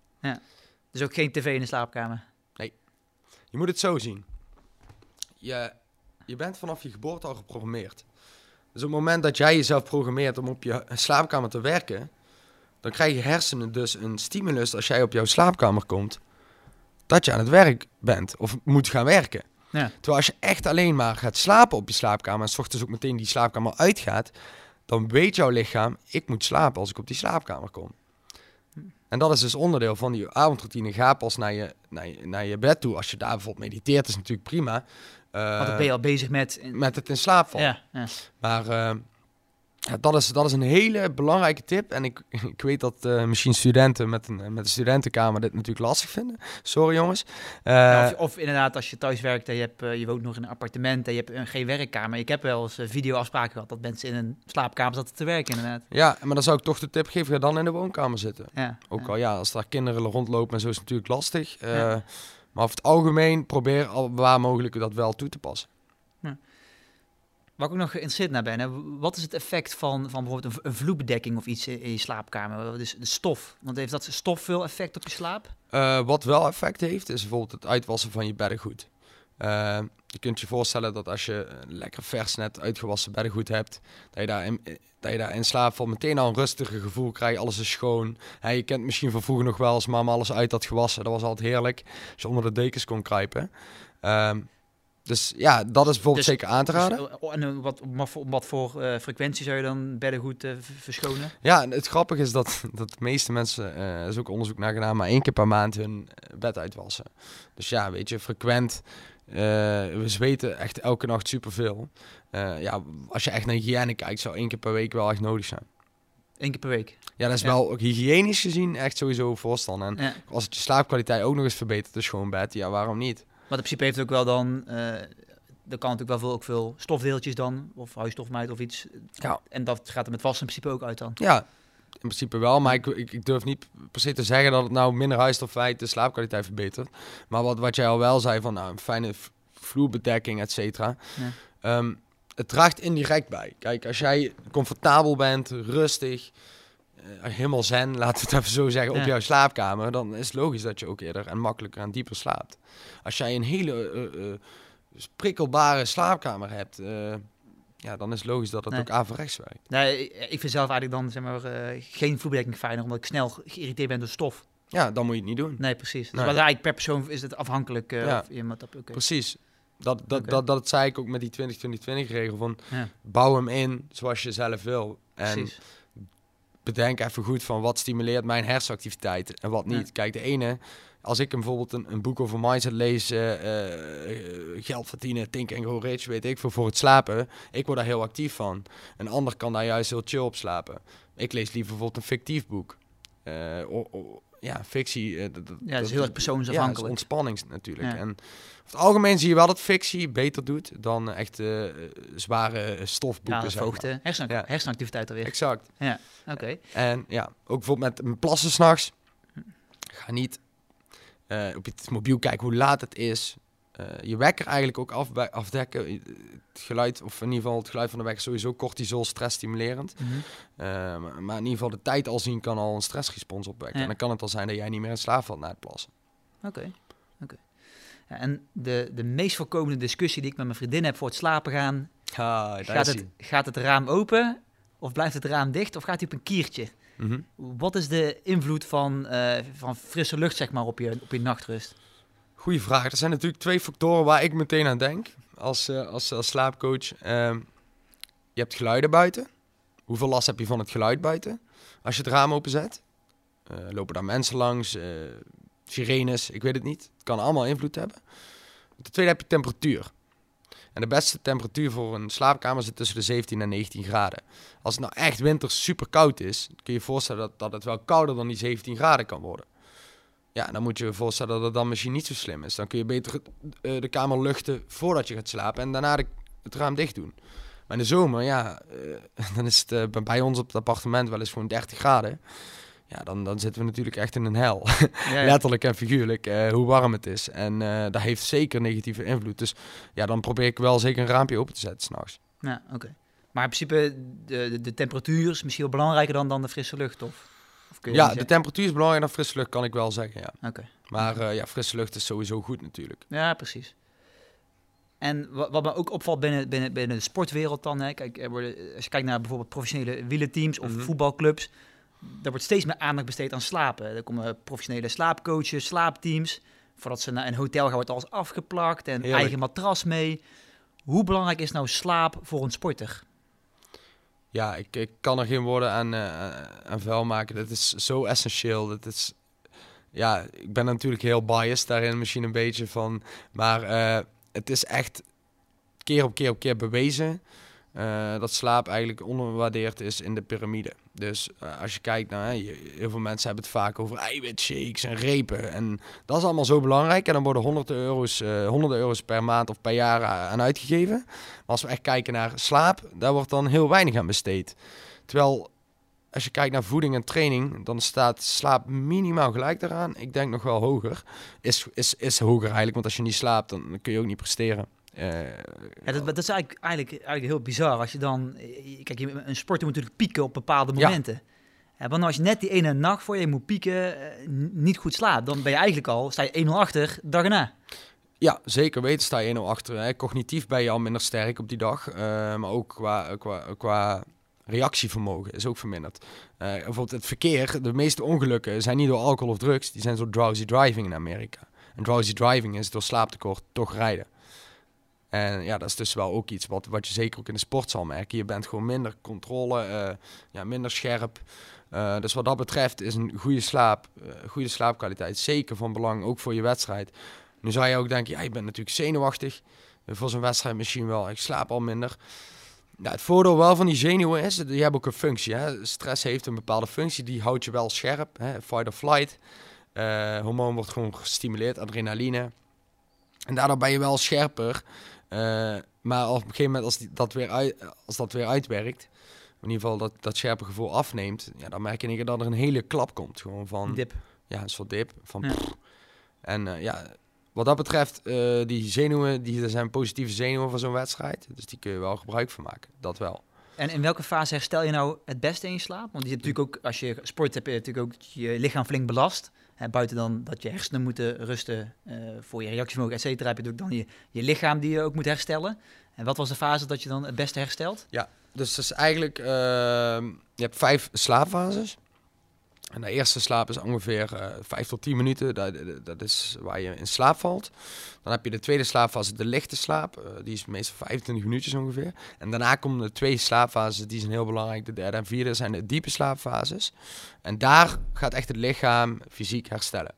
Dus ook geen tv in de slaapkamer? Je moet het zo zien. Je, je bent vanaf je geboorte al geprogrammeerd. Dus op het moment dat jij jezelf programmeert om op je slaapkamer te werken, dan krijg je hersenen dus een stimulus als jij op jouw slaapkamer komt, dat je aan het werk bent of moet gaan werken. Ja. Terwijl als je echt alleen maar gaat slapen op je slaapkamer en s ochtends ook meteen die slaapkamer uitgaat, dan weet jouw lichaam, ik moet slapen als ik op die slaapkamer kom. En dat is dus onderdeel van die avondroutine. Ga pas naar je, naar je, naar je bed toe. Als je daar bijvoorbeeld mediteert, is natuurlijk prima. Eh, Want dan ben je al bezig met... met het in slaap vallen. ja, ja. Maar eh, ja, dat, is, dat is een hele belangrijke tip. En ik, <laughs> ik weet dat eh, misschien studenten met een, met een studentenkamer dit natuurlijk lastig vinden. Sorry jongens. Eh, of, of inderdaad, als je thuis werkt en je, hebt, eh, je woont nog in een appartement en je hebt geen werkkamer. Ik heb wel eens videoafspraken gehad dat mensen in een slaapkamer zaten te werken, inderdaad. ja, maar dan zou ik toch de tip geven, ga dan in de woonkamer zitten. Ja, Ook al ja, als daar kinderen rondlopen en zo is het natuurlijk lastig. Ja. Maar over het algemeen probeer al waar mogelijk dat wel toe te passen. Waar ik ook nog geïnteresseerd naar ben, wat is het effect van, van bijvoorbeeld een, vloerbedekking of iets in, je slaapkamer? Dus de stof. Want heeft dat stof veel effect op je slaap? Eh, wat wel effect heeft, is bijvoorbeeld het uitwassen van je beddengoed. Eh, je kunt je voorstellen dat als je een lekker vers net uitgewassen beddengoed hebt, dat je daar in, dat je daar in slaap valt meteen al een rustiger gevoel krijgt. Alles is schoon. Je kent misschien van vroeger nog wel als mama alles uit had gewassen. Dat was altijd heerlijk. Als je onder de dekens kon kruipen. Ehm, dus ja, dat is bijvoorbeeld Dus- zeker aan te raden. Dus, eh, en eh, wat, wat voor, eh, frequentie zou je dan beddengoed eh, v- verschonen? Ja, het grappige is dat, <laughs> dat de meeste mensen, er is ook onderzoek naar gedaan, maar één keer per maand hun bed uitwassen. Dus ja, weet je, frequent. we zweten echt elke nacht superveel. Ja, als je echt naar hygiëne kijkt, zou één keer per week wel echt nodig zijn. Eén keer per week. Ja, dat is Ja. wel ook hygiënisch gezien echt sowieso voorstander. En Ja. als het je slaapkwaliteit ook nog eens verbetert, dus gewoon bed, ja, waarom niet? Maar in principe heeft het ook wel dan... eh er kan natuurlijk wel veel, ook veel stofdeeltjes dan, of huisstofmijt of iets. Ja. En dat gaat er met wassen in principe ook uit dan. Ja, in principe wel, maar ik, ik, ik durf niet per se te zeggen dat het nou minder huisstofwijt de slaapkwaliteit verbetert. Maar wat, wat jij al wel zei van nou, een fijne vloerbedekking, et cetera. Ja. Ehm, het draagt indirect bij. Kijk, als jij comfortabel bent, rustig, helemaal zen, <laughs> laten we het even zo zeggen, Ja. op jouw slaapkamer, dan is het logisch dat je ook eerder en makkelijker en dieper slaapt. Als jij een hele eh, eh, prikkelbare slaapkamer hebt, eh, ja, dan is het logisch dat het Nee. ook averechts werkt. Nee, ik vind zelf eigenlijk dan zeg maar, eh, geen vloerbedekking fijner, omdat ik snel ge- geïrriteerd ben door stof. Ja, dan moet je het niet doen. Nee, precies. Dus Nee. maar eigenlijk per persoon is het afhankelijk. eh Ja. of iemand dat oké. Precies. Dat, dat, dat, dat zei ik ook met die 20-20-20 regel van Ja, bouw hem in zoals je zelf wil. En precies. Bedenk even goed van wat stimuleert mijn hersenactiviteit en wat niet. Ja. Kijk, de ene, als ik bijvoorbeeld een, een boek over mindset lees, eh, geld verdienen, think and grow rich, weet ik veel, voor het slapen. Ik word daar heel actief van. Een ander kan daar juist heel chill op slapen. Ik lees liever bijvoorbeeld een fictief boek. O- ja, fictie. eh, dat- Ja, dat is heel erg Ja, is persoonsafhankelijk. ontspanning natuurlijk. Ja. En over het algemeen zie je wel dat fictie beter doet dan echt eh, zware eh, stofboeken. Ja, de hersen, Ja. hersenactiviteit alweer. Exact. Oké. En ja, ook bijvoorbeeld met een plassen s'nachts. Ga niet op je mobiel kijken hoe laat het is. Je wekker eigenlijk ook af, afdekken. Het geluid, of in ieder geval het geluid van de wekker, sowieso cortisol stressstimulerend. Mm maar in ieder geval de tijd al zien kan al een stressrespons opwekken. En dan kan het al zijn dat jij niet meer in slaap valt na het plassen. Oké, oké. Ja, en de, de meest voorkomende discussie die ik met mijn vriendin heb voor het slapen gaan... Ah, gaat, het, gaat het raam open of blijft het raam dicht of gaat hij op een kiertje? Mhm. Wat is de invloed van, uh, van frisse lucht zeg maar, op, je, op je nachtrust? Goeie vraag. Er zijn natuurlijk twee factoren waar ik meteen aan denk als, uh, als, als slaapcoach. Uh, je hebt geluiden buiten. Hoeveel last heb je van het geluid buiten? Als je het raam openzet. Uh, lopen daar mensen langs, sirenes, ik weet het niet. Het kan allemaal invloed hebben. Ten tweede heb je temperatuur. En de beste temperatuur voor een slaapkamer zit tussen de 17 en 19 graden. Als het nou echt winter super koud is, kun je je voorstellen dat, dat het wel kouder dan die 17 graden kan worden. Ja, dan moet je je voorstellen dat het dan misschien niet zo slim is. Dan kun je beter uh, de kamer luchten voordat je gaat slapen en daarna het raam dicht doen. Maar in de zomer, ja, uh, <laughs> dan is het uh, bij ons op het appartement wel eens gewoon 30 graden. Ja, dan, dan zitten we natuurlijk echt in een hel. <laughs> Ja, Letterlijk en figuurlijk, uh, hoe warm het is. En uh, dat heeft zeker negatieve invloed. Dus ja, dan probeer ik wel zeker een raampje open te zetten s'nachts. Ja, oké. Maar in principe, de, de, de, temperatuur is misschien wel belangrijker dan, dan de frisse lucht, of? Of kun je ja, de temperatuur is belangrijker dan frisse lucht, kan ik wel zeggen, ja. Oké. Maar uh, ja, frisse lucht is sowieso goed natuurlijk. Ja, precies. En wat, wat, me ook opvalt binnen, binnen, binnen de sportwereld dan, hè, kijk, er worden, als je kijkt naar bijvoorbeeld professionele wielerteams of mm voetbalclubs, er wordt steeds meer aandacht besteed aan slapen. Er komen professionele slaapcoaches, slaapteams. Voordat ze naar een hotel gaan, wordt alles afgeplakt en eigen matras mee. Hoe belangrijk is nou slaap voor een sporter? Ja, ik, ik kan er geen woorden aan, uh, aan vuil maken. Dat is zo essentieel. Dat is, ja, ik ben natuurlijk heel biased daarin misschien een beetje van. Maar uh, het is echt keer op keer op keer bewezen uh, dat slaap eigenlijk onderwaardeerd is in de piramide. Dus uh, als je kijkt naar, heel veel mensen hebben het vaak over eiwitshakes en repen. En dat is allemaal zo belangrijk. En dan worden honderden euro's, uh, honderden euro's per maand of per jaar aan uitgegeven. Maar als we echt kijken naar slaap, daar wordt dan heel weinig aan besteed. Terwijl als je kijkt naar voeding en training, dan staat slaap minimaal gelijk daaraan. Ik denk nog wel hoger. Is, is, is hoger eigenlijk, want als je niet slaapt, dan kun je ook niet presteren. Uh, ja, dat, dat, is eigenlijk, eigenlijk, eigenlijk heel bizar. Als je dan, eh, kijk, een sporter moet natuurlijk pieken op bepaalde momenten. Ja. want als je net die ene nacht voor je moet pieken, niet goed slaapt, dan ben je eigenlijk al, sta je 1-0 achter, dag erna. Ja, zeker weten sta je 1-0 achter. Hè. Cognitief ben je al minder sterk op die dag, uh, maar ook qua, qua, qua reactievermogen is ook verminderd. bijvoorbeeld het verkeer, de meeste ongelukken zijn niet door alcohol of drugs, die zijn door drowsy driving in Amerika. En drowsy driving is door slaaptekort toch rijden. En ja, dat is dus wel ook iets wat, wat je zeker ook in de sport zal merken. Je bent gewoon minder controle, uh, ja, minder scherp. Uh, dus wat dat betreft is een goede slaap, uh, goede slaapkwaliteit zeker van belang, ook voor je wedstrijd. Nu zou je ook denken, ja, je bent natuurlijk zenuwachtig. voor zo'n wedstrijd misschien wel, ik slaap al minder. Nou, het voordeel wel van die zenuwen is, je hebt ook een functie. Hè? Stress heeft een bepaalde functie, die houdt je wel scherp. Hè? Fight or flight. hormoon wordt gewoon gestimuleerd, adrenaline. En daardoor ben je wel scherper. Uh, maar op een gegeven moment, als, die, dat, weer uit, als dat weer uitwerkt, in ieder geval dat, dat scherpe gevoel afneemt, ja, dan merk je dat er een hele klap komt. Gewoon van... Dip. Ja, een soort dip. Van, En uh, ja, wat dat betreft, uh, die zenuwen, die, er zijn positieve zenuwen van zo'n wedstrijd. Dus die kun je wel gebruik van maken. Dat wel. En in welke fase herstel je nou het beste in je slaap? Want je hebt natuurlijk ook, als je sport hebt, je natuurlijk ook je lichaam flink belast buiten dan dat je hersenen moeten rusten uh, voor je reactievermogen, et cetera, heb je ook dan je, je lichaam die je ook moet herstellen. En wat was de fase dat je dan het beste herstelt? Ja, dus het is eigenlijk, uh, je hebt vijf slaapfases. En de eerste slaap is ongeveer uh, 5 tot 10 minuten. Dat, dat, is waar je in slaap valt. Dan heb je de tweede slaapfase, de lichte slaap. Uh, die is meestal 25 minuutjes ongeveer. En daarna komen de twee slaapfases, die zijn heel belangrijk. De derde en vierde zijn de diepe slaapfases. En daar gaat echt het lichaam fysiek herstellen.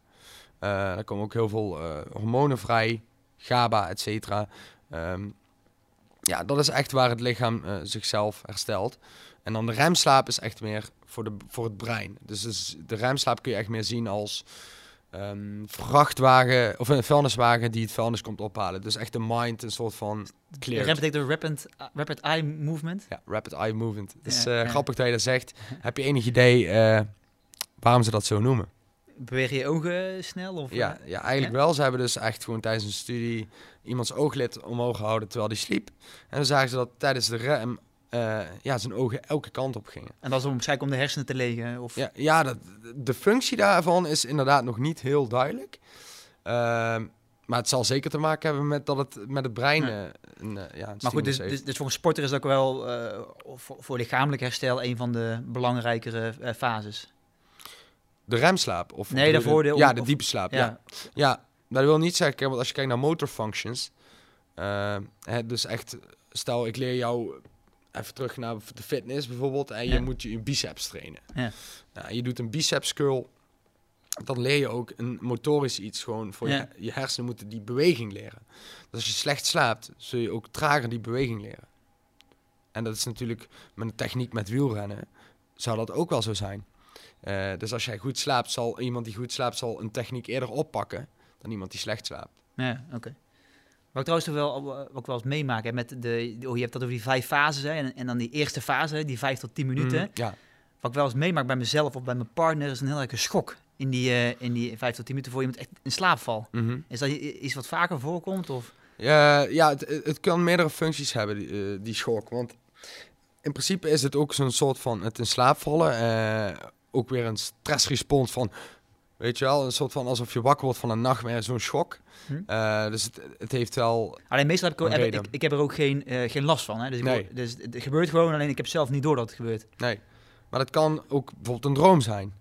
Uh, daar komen ook heel veel hormonen vrij, GABA, et cetera. Um, ja, dat is echt waar het lichaam zichzelf herstelt. En dan de remslaap is echt meer voor, de, voor het brein. Dus, dus de remslaap kun je echt meer zien als um, vrachtwagen of een vuilniswagen die het vuilnis komt ophalen. Dus echt de mind, een soort van clear. Rem betekent rapid, rapid eye movement? Ja, rapid eye movement. Dus ja, uh, grappig dat je dat zegt. Heb je enig idee uh, waarom ze dat zo noemen? Beweeg je ogen snel? Of, ja, ja, eigenlijk wel. Ze hebben dus echt gewoon tijdens een studie iemands ooglid omhoog gehouden terwijl hij sliep. En dan zagen ze dat tijdens de rem uh, ja, zijn ogen elke kant op gingen. En dat is om, waarschijnlijk om de hersenen te legen? Of? Ja, ja dat, de functie daarvan is inderdaad nog niet heel duidelijk. Uh, maar het zal zeker te maken hebben met dat het met het brein. Ja. Een, uh, ja, maar goed, dus, dus, dus, voor een sporter is dat ook wel uh, voor, voor, lichamelijk herstel een van de belangrijkere fases. De remslaap? Of nee, daarvoor de, Ja, de diepe slaap. Ja. ja. ja, dat wil niet zeggen, want als je kijkt naar motor functions. Hè, dus echt, stel ik leer jou even terug naar de fitness bijvoorbeeld. En je moet je, biceps trainen. Ja. Nou, je doet een biceps curl dan leer je ook een motorisch iets gewoon voor je, je hersenen moeten die beweging leren. Dus als je slecht slaapt, zul je ook trager die beweging leren. En dat is natuurlijk met een techniek met wielrennen, zou dat ook wel zo zijn. Uh, dus als jij goed slaapt, zal iemand die goed slaapt, zal een techniek eerder oppakken dan iemand die slecht slaapt. Ja, oké. Wat ik trouwens wel, ook wel eens meemaken met de, oh, je hebt dat over die vijf fases hè, en, en dan die eerste fase, die vijf tot tien minuten. Mm, ja. Wat ik wel eens meemaak bij mezelf of bij mijn partner is een heel erg schok in die, uh, in die vijf tot tien minuten voor iemand echt in slaap valt. Mhm. Is dat iets wat vaker voorkomt? Of? Ja, ja het, het kan meerdere functies hebben, die, uh, die schok. Want in principe is het ook zo'n soort van het in slaap vallen. Uh, ook weer een stressrespons van, weet je wel, een soort van alsof je wakker wordt van een nachtmerrie, zo'n schok. Hm. dus het, het, heeft wel. Alleen meestal heb ik, ik, ik, heb er ook geen, geen last van. Hè? Dus, nee. dus het gebeurt gewoon, alleen ik heb zelf niet door dat het gebeurt. Nee, maar het kan ook bijvoorbeeld een droom zijn.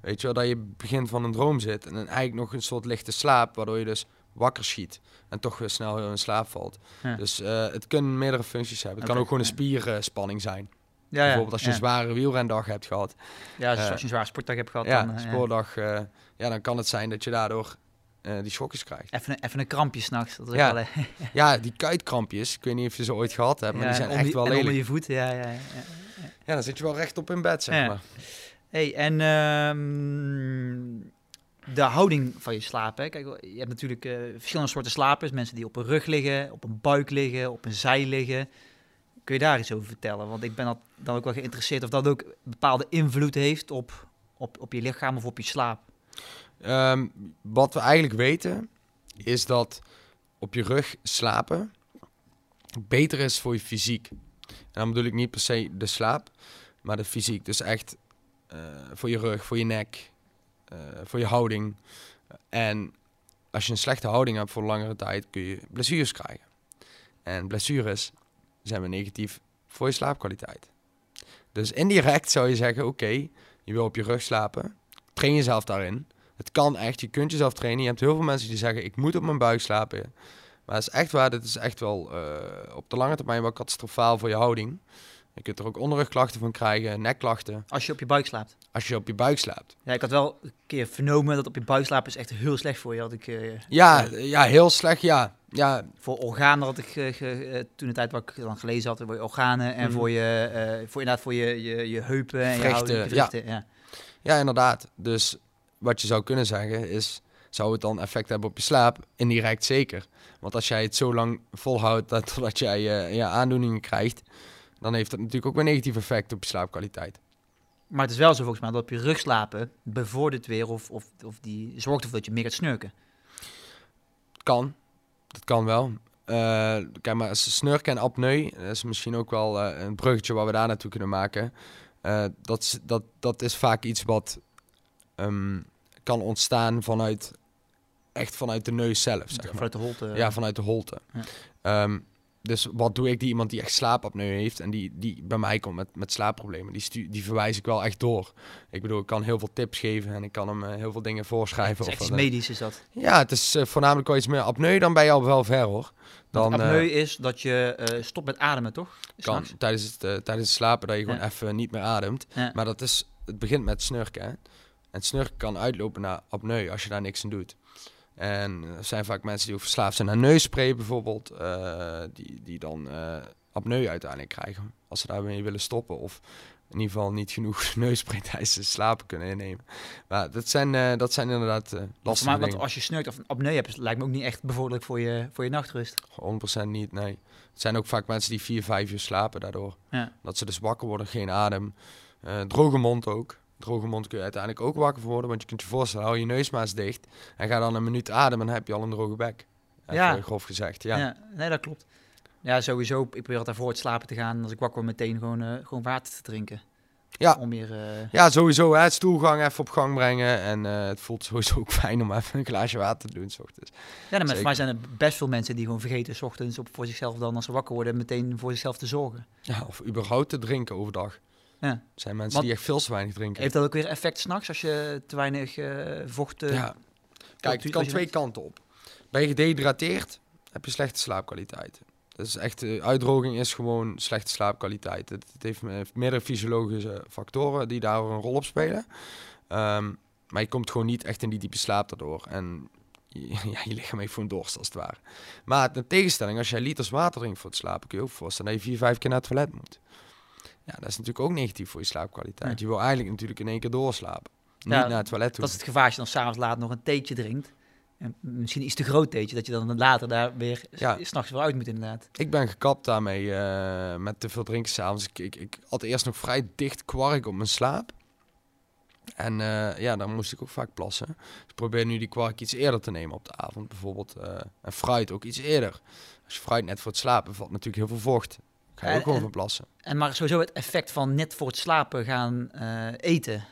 Weet je wel, dat je begin van een droom zit en dan eigenlijk nog een soort lichte slaap, waardoor je dus wakker schiet en toch weer snel in slaap valt. Dus uh, het kunnen meerdere functies hebben. Het kan ook gewoon een spierspanning zijn. Ja, Bijvoorbeeld als je een zware wielrendag hebt gehad. Ja, dus uh, als je een zware sportdag hebt gehad. Ja, dan, uh, sportdag, ja, dan kan het zijn dat je daardoor die schokjes krijgt. Even, even een krampje s'nachts. Ja. Wel, <laughs> ja, die kuitkrampjes, ik weet niet of je ze ooit gehad hebt, maar die zijn echt wel lelijk. onder je voet, ja, ja, ja. Ja, dan zit je wel rechtop in bed, zeg maar hey, en um, de houding van je slaap. Hè? Kijk, je hebt natuurlijk uh, verschillende soorten slapers. Mensen die op een rug liggen, op een buik liggen, op een zij liggen. Kun je daar iets over vertellen? Want ik ben dan ook wel geïnteresseerd of dat ook bepaalde invloed heeft op, op, op je lichaam of op je slaap. Um, wat we eigenlijk weten is dat op je rug slapen beter is voor je fysiek. En dan bedoel ik niet per se de slaap, maar de fysiek. Dus echt eh, voor je rug, voor je nek, eh, voor je houding. En als je een slechte houding hebt voor langere tijd, kun je blessures krijgen. En blessures zijn we negatief voor je slaapkwaliteit. Dus indirect zou je zeggen, oké, je wil op je rug slapen, train jezelf daarin. Het kan echt, je kunt jezelf trainen. Je hebt heel veel mensen die zeggen, ik moet op mijn buik slapen. Maar is echt waar, dit is echt wel uh, op de lange termijn wel catastrofaal voor je houding. Je kunt er ook onderrugklachten van krijgen, nekklachten. Als je op je buik slaapt? Als je op je buik slaapt. Ja, ik had wel een keer vernomen dat op je buik slapen is echt heel slecht voor je. Had ik, uh, ja, ja, heel slecht, ja. ja. Voor organen had ik uh, toen de tijd wat ik dan gelezen had, voor je organen en mhm. voor je, voor inderdaad voor je, je, je heupen en je houding, ja. ja. ja, inderdaad. Dus wat je zou kunnen zeggen is, zou het dan effect hebben op je slaap? Indirect zeker. Want als jij het zo lang volhoudt dat, <laughs> totdat jij je aandoeningen krijgt, dan heeft dat natuurlijk ook weer negatief effect op je slaapkwaliteit. Maar het is wel zo volgens mij dat op je rug slapen bevordert weer of, of, of die zorgt ervoor dat je meer gaat snurken. Kan, dat kan wel. Uh, kijk maar, snurken en apneu, dat is misschien ook wel uh, een bruggetje waar we daar naartoe kunnen maken. Uh, dat, dat, dat is vaak iets wat um, kan ontstaan vanuit, echt vanuit de neus zelf. Zeg maar. Vanuit de holte. Ja, vanuit de holte. Ja. Um, dus wat doe ik die iemand die echt slaapapneu heeft en die, die bij mij komt met, met slaapproblemen, die, die verwijs ik wel echt door. Ik bedoel, ik kan heel veel tips geven en ik kan hem uh, heel veel dingen voorschrijven. Het is medisch is dat? Ja, het is uh, voornamelijk wel iets meer apneu, dan ben je al wel ver hoor. Dan, apneu uh, is dat je stopt met ademen, toch? Kan, tijdens het, tijdens het slapen dat je gewoon even niet meer ademt. Ja. Maar dat is, het begint met snurken. Hè? En snurken kan uitlopen naar apneu als je daar niks aan doet. En er zijn vaak mensen die ook verslaafd zijn aan neusspray bijvoorbeeld, uh, die, die dan uh, apneu uiteindelijk krijgen als ze daarmee willen stoppen. Of in ieder geval niet genoeg <laughs> neusspray tijdens het slapen kunnen innemen. Maar dat zijn, uh, dat zijn inderdaad uh, lastige maar, dingen. als je snurkt of apneu hebt, lijkt me ook niet echt bevorderlijk voor je, voor je nachtrust. 100% niet, nee. Het zijn ook vaak mensen die 4, 5 uur slapen daardoor. Ja. Dat ze dus wakker worden, geen adem. droge mond ook. Droge mond kun je uiteindelijk ook wakker worden. Want je kunt je voorstellen, hou je neus maar eens dicht. En ga dan een minuut ademen en dan heb je al een droge bek. Ja. grof gezegd, ja. Ja. nee, dat klopt. Ja, sowieso. Ik probeer altijd voor het slapen te gaan. Als ik wakker word, meteen gewoon, eh, gewoon water te drinken. Ja. Om meer... eh, Ja, sowieso. Hè, stoelgang even op gang brengen. En eh, het voelt sowieso ook <laughs> fijn om even een glaasje water te doen. 's ochtends. Ja, nou, maar voor mij zijn er best veel mensen die gewoon vergeten... s ochtends op voor zichzelf dan, als ze wakker worden... meteen voor zichzelf te zorgen. Ja, of überhaupt te drinken overdag. Ja. Er zijn mensen Want- die echt veel te weinig drinken. Heeft dat ook weer effect s'nachts als je te weinig eh, vocht... eh, ja. Kijk, het kan twee kanten op. Ben je gedehydrateerd, heb je slechte slaapkwaliteit. Dat is echt, eh, uitdroging is gewoon slechte slaapkwaliteit. Het, het heeft, me- heeft meerdere fysiologische factoren die daar een rol op spelen. Ehm, maar je komt gewoon niet echt in die diepe slaap daardoor. En je, <laughs> ja, je lichaam heeft gewoon dorst als het ware. Maar in tegenstelling, als jij liters water drinkt voor het slapen, kun je ook voorstellen dat je vier, vijf keer naar het toilet moet. Ja, dat is natuurlijk ook negatief voor je slaapkwaliteit. Je wil eigenlijk natuurlijk in één keer doorslapen. Niet naar het toilet toe. Dat is het gevaar als je dan s'avonds laat nog een theetje drinkt. En misschien iets te groot theetje, dat je dan later daar weer Ja. s'nachts weer uit moet inderdaad. Ik ben gekapt daarmee eh, met te veel drinken s'avonds. Ik, ik, ik had eerst nog vrij dicht kwark op mijn slaap. En eh, ja, dan moest ik ook vaak plassen. Dus ik probeer nu die kwark iets eerder te nemen op de avond. Bijvoorbeeld eh, en fruit ook iets eerder. Als je fruit net voor het slapen valt natuurlijk heel veel vocht. Ga je En- ook gewoon en- van plassen. En maar sowieso het effect van net voor het slapen gaan eh, eten.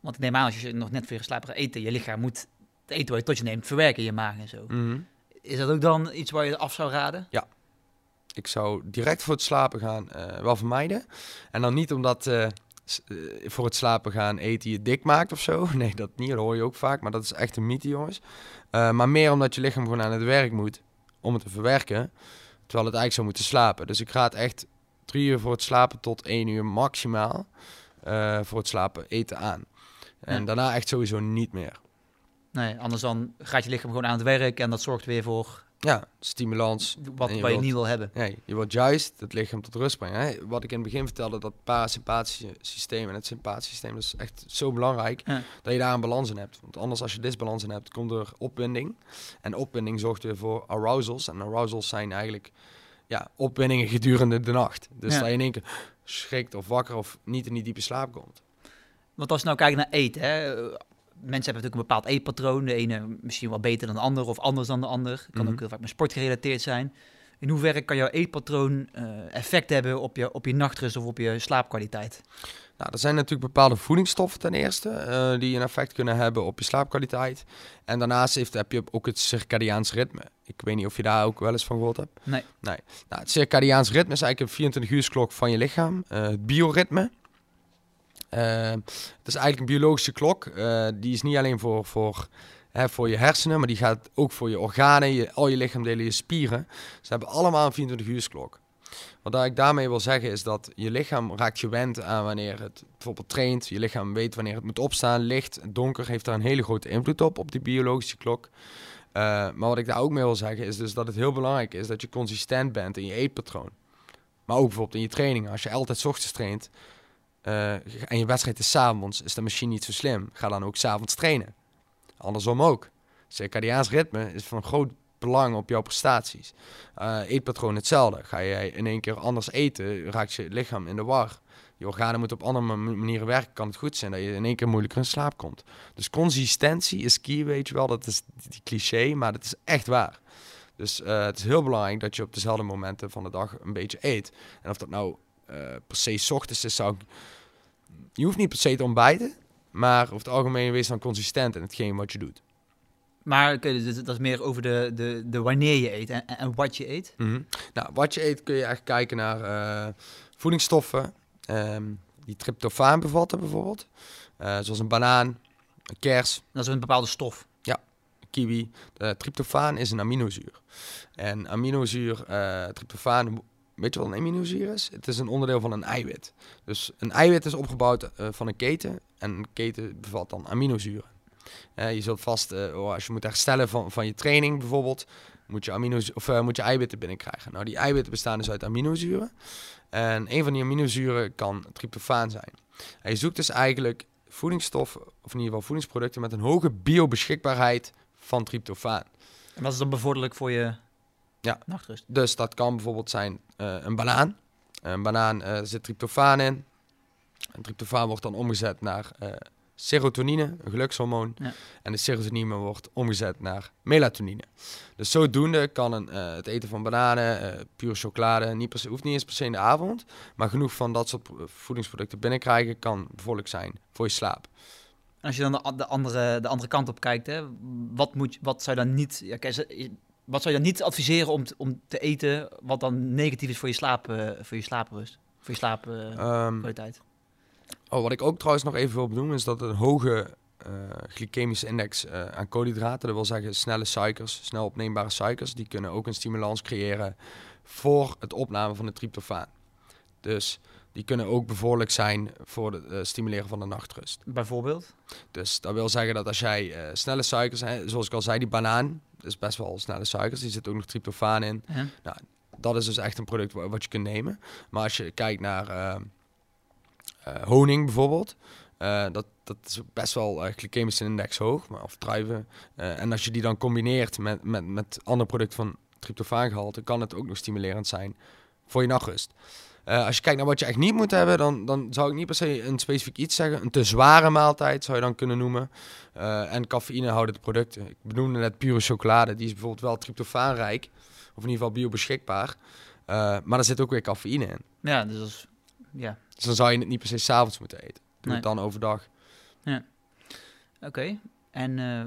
Want ik neem aan, als je nog net voor je slapen gaat eten, je lichaam moet het eten wat je tot je neemt verwerken in je maag en zo. Mhm. Is dat ook dan iets waar je af zou raden? Ik zou direct voor het slapen gaan eh, wel vermijden. En dan niet omdat eh, eh, voor het slapen gaan eten je dik maakt of zo. <laughs> Nee, dat niet. Dat hoor je ook vaak. Maar dat is echt een mythe, jongens. Eh, maar meer omdat je lichaam gewoon aan het werk moet om het te verwerken. Terwijl het eigenlijk zou moeten slapen. Dus ik raad echt drie uur voor het slapen tot één uur maximaal eh, voor het slapen eten aan. En Ja. daarna echt sowieso niet meer. Nee, anders dan gaat je lichaam gewoon aan het werk en dat zorgt weer voor Ja, stimulans, wat, je wat je wilt- niet wil hebben. Nee, je wilt juist het lichaam tot rust brengen. Hè? Wat ik in het begin vertelde, dat parasympathische systeem en het sympathische systeem, dat is echt zo belangrijk Ja. dat je daar een balans in hebt. Want anders als je disbalans in hebt, komt er opwinding. En opwinding zorgt weer voor arousals. En arousals zijn eigenlijk ja, opwindingen gedurende de nacht. Dus Ja. dat je in één keer schrikt of wakker of niet in die diepe slaap komt. Want als je nou kijkt naar eten, hè, mensen hebben natuurlijk een bepaald eetpatroon. De ene misschien wel beter dan de ander of anders dan de ander. Kan Mhm. ook heel vaak met sport gerelateerd zijn. In hoeverre kan jouw eetpatroon eh, effect hebben op je, op je nachtrust of op je slaapkwaliteit? Nou, er zijn natuurlijk bepaalde voedingsstoffen ten eerste, eh, die een effect kunnen hebben op je slaapkwaliteit. En daarnaast heeft, heb je ook het circadiaans ritme. Ik weet niet of je daar ook wel eens van gehoord hebt. Nee. nee. Nou, het circadiaans ritme is eigenlijk een 24 uur klok van je lichaam. Eh, het bioritme. Eh, het is eigenlijk een biologische klok. eh, die is niet alleen voor, voor, hè, voor je hersenen, maar die gaat ook voor je organen, je, al je lichaamdelen, je spieren. Ze hebben allemaal een 24 uur klok. Wat ik daarmee wil zeggen is dat je lichaam raakt gewend aan wanneer het bijvoorbeeld traint. Je lichaam weet wanneer het moet opstaan. Licht, donker heeft daar een hele grote invloed op, op die biologische klok. Eh, maar wat ik daar ook mee wil zeggen is dus dat het heel belangrijk is dat je consistent bent in je eetpatroon. Maar ook bijvoorbeeld in je trainingen. Als je altijd ochtends traint eh, en je wedstrijd is avonds, is dat misschien niet zo slim. Ga dan ook 's avonds trainen. Andersom ook. Circadiaans ritme is van groot belang op jouw prestaties. Eh, eetpatroon hetzelfde. Ga jij in één keer anders eten, raakt je lichaam in de war. Je organen moeten op andere ma- manieren werken. Kan het goed zijn dat je in één keer moeilijker in slaap komt. Dus consistentie is key, weet je wel. Dat is die cliché, maar dat is echt waar. Dus eh, het is heel belangrijk dat je op dezelfde momenten van de dag een beetje eet. En of dat nou per se 's ochtends is, zou ik... Je hoeft niet per se te ontbijten, maar over het algemeen wees dan consistent in hetgeen wat je doet. Maar oké, dus dat is meer over de, de, de wanneer je eet en, en wat je eet. Mhm. Nou, wat je eet kun je echt kijken naar eh, voedingsstoffen ehm, die tryptofaan bevatten bijvoorbeeld. Eh, zoals een banaan, een kers, Dat is een bepaalde stof. kiwi. De tryptofaan is een aminozuur. En aminozuur, eh tryptofaan, weet je wat een aminozuur is? Het is een onderdeel van een eiwit. Dus een eiwit is opgebouwd eh, van een keten en een keten bevat dan aminozuren. Eh, je zult vast, eh, oh, als je moet herstellen van, van je training bijvoorbeeld, moet je, aminozu of, moet je eiwitten binnenkrijgen. Nou, die eiwitten bestaan dus uit aminozuren. En een van die aminozuren kan tryptofaan zijn. En je zoekt dus eigenlijk voedingsstoffen, of in ieder geval voedingsproducten met een hoge biobeschikbaarheid van tryptofaan. En dat is dan bevorderlijk voor je Ja. nachtrust. Dus dat kan bijvoorbeeld zijn eh, een banaan. Een banaan eh, zit tryptofaan in. En tryptofaan wordt dan omgezet naar serotonine, een gelukshormoon. Ja. En de serotonine wordt omgezet naar melatonine. Dus zodoende kan een, uh, het eten van bananen, uh, pure chocolade, niet per se, hoeft niet eens per se in de avond. Maar genoeg van dat soort voedingsproducten binnenkrijgen kan bevorderlijk zijn voor je slaap. En als je dan de, de, andere, de andere kant op kijkt, hè, wat, moet, wat zou dan niet... Ja, wat zou je dan niet adviseren om, om te eten wat dan negatief is voor je, slaap, uh, voor je slaaprust? Voor je slaapkwaliteit? Um, Oh, wat ik ook trouwens nog even wil benoemen is dat een hoge uh, glycemische index uh, aan koolhydraten, dat wil zeggen snelle suikers, snel opneembare suikers, die kunnen ook een stimulans creëren voor het opname van de tryptofaan. Dus die kunnen ook bevorderlijk zijn voor het uh, stimuleren van de nachtrust. Bijvoorbeeld? Dus dat wil zeggen dat als jij snelle suikers, hè, zoals ik al zei, die banaan, is best wel snelle suikers, die zit ook nog tryptofaan in. Ja. Nou, dat is dus echt een product wat je kunt nemen. Maar als je kijkt naar uh, honing bijvoorbeeld. Uh, dat, dat is best wel uh, glycemische index hoog, maar, of druiven. en als je die dan combineert met, met, met andere producten van tryptofaangehalte, kan het ook nog stimulerend zijn voor je nachtrust. Als je kijkt naar wat je echt niet moet hebben, dan, dan zou ik niet per se een specifiek iets zeggen. Een te zware maaltijd zou je dan kunnen noemen. en cafeïnehoudende producten. Ik benoemde net pure chocolade, die is bijvoorbeeld wel tryptofaanrijk. Of in ieder geval biobeschikbaar. maar er zit ook weer cafeïne in. Ja, dus ja, dus dan zou je het niet per se s'avonds moeten eten. Doe het dan overdag. Ja. Oké. En uh,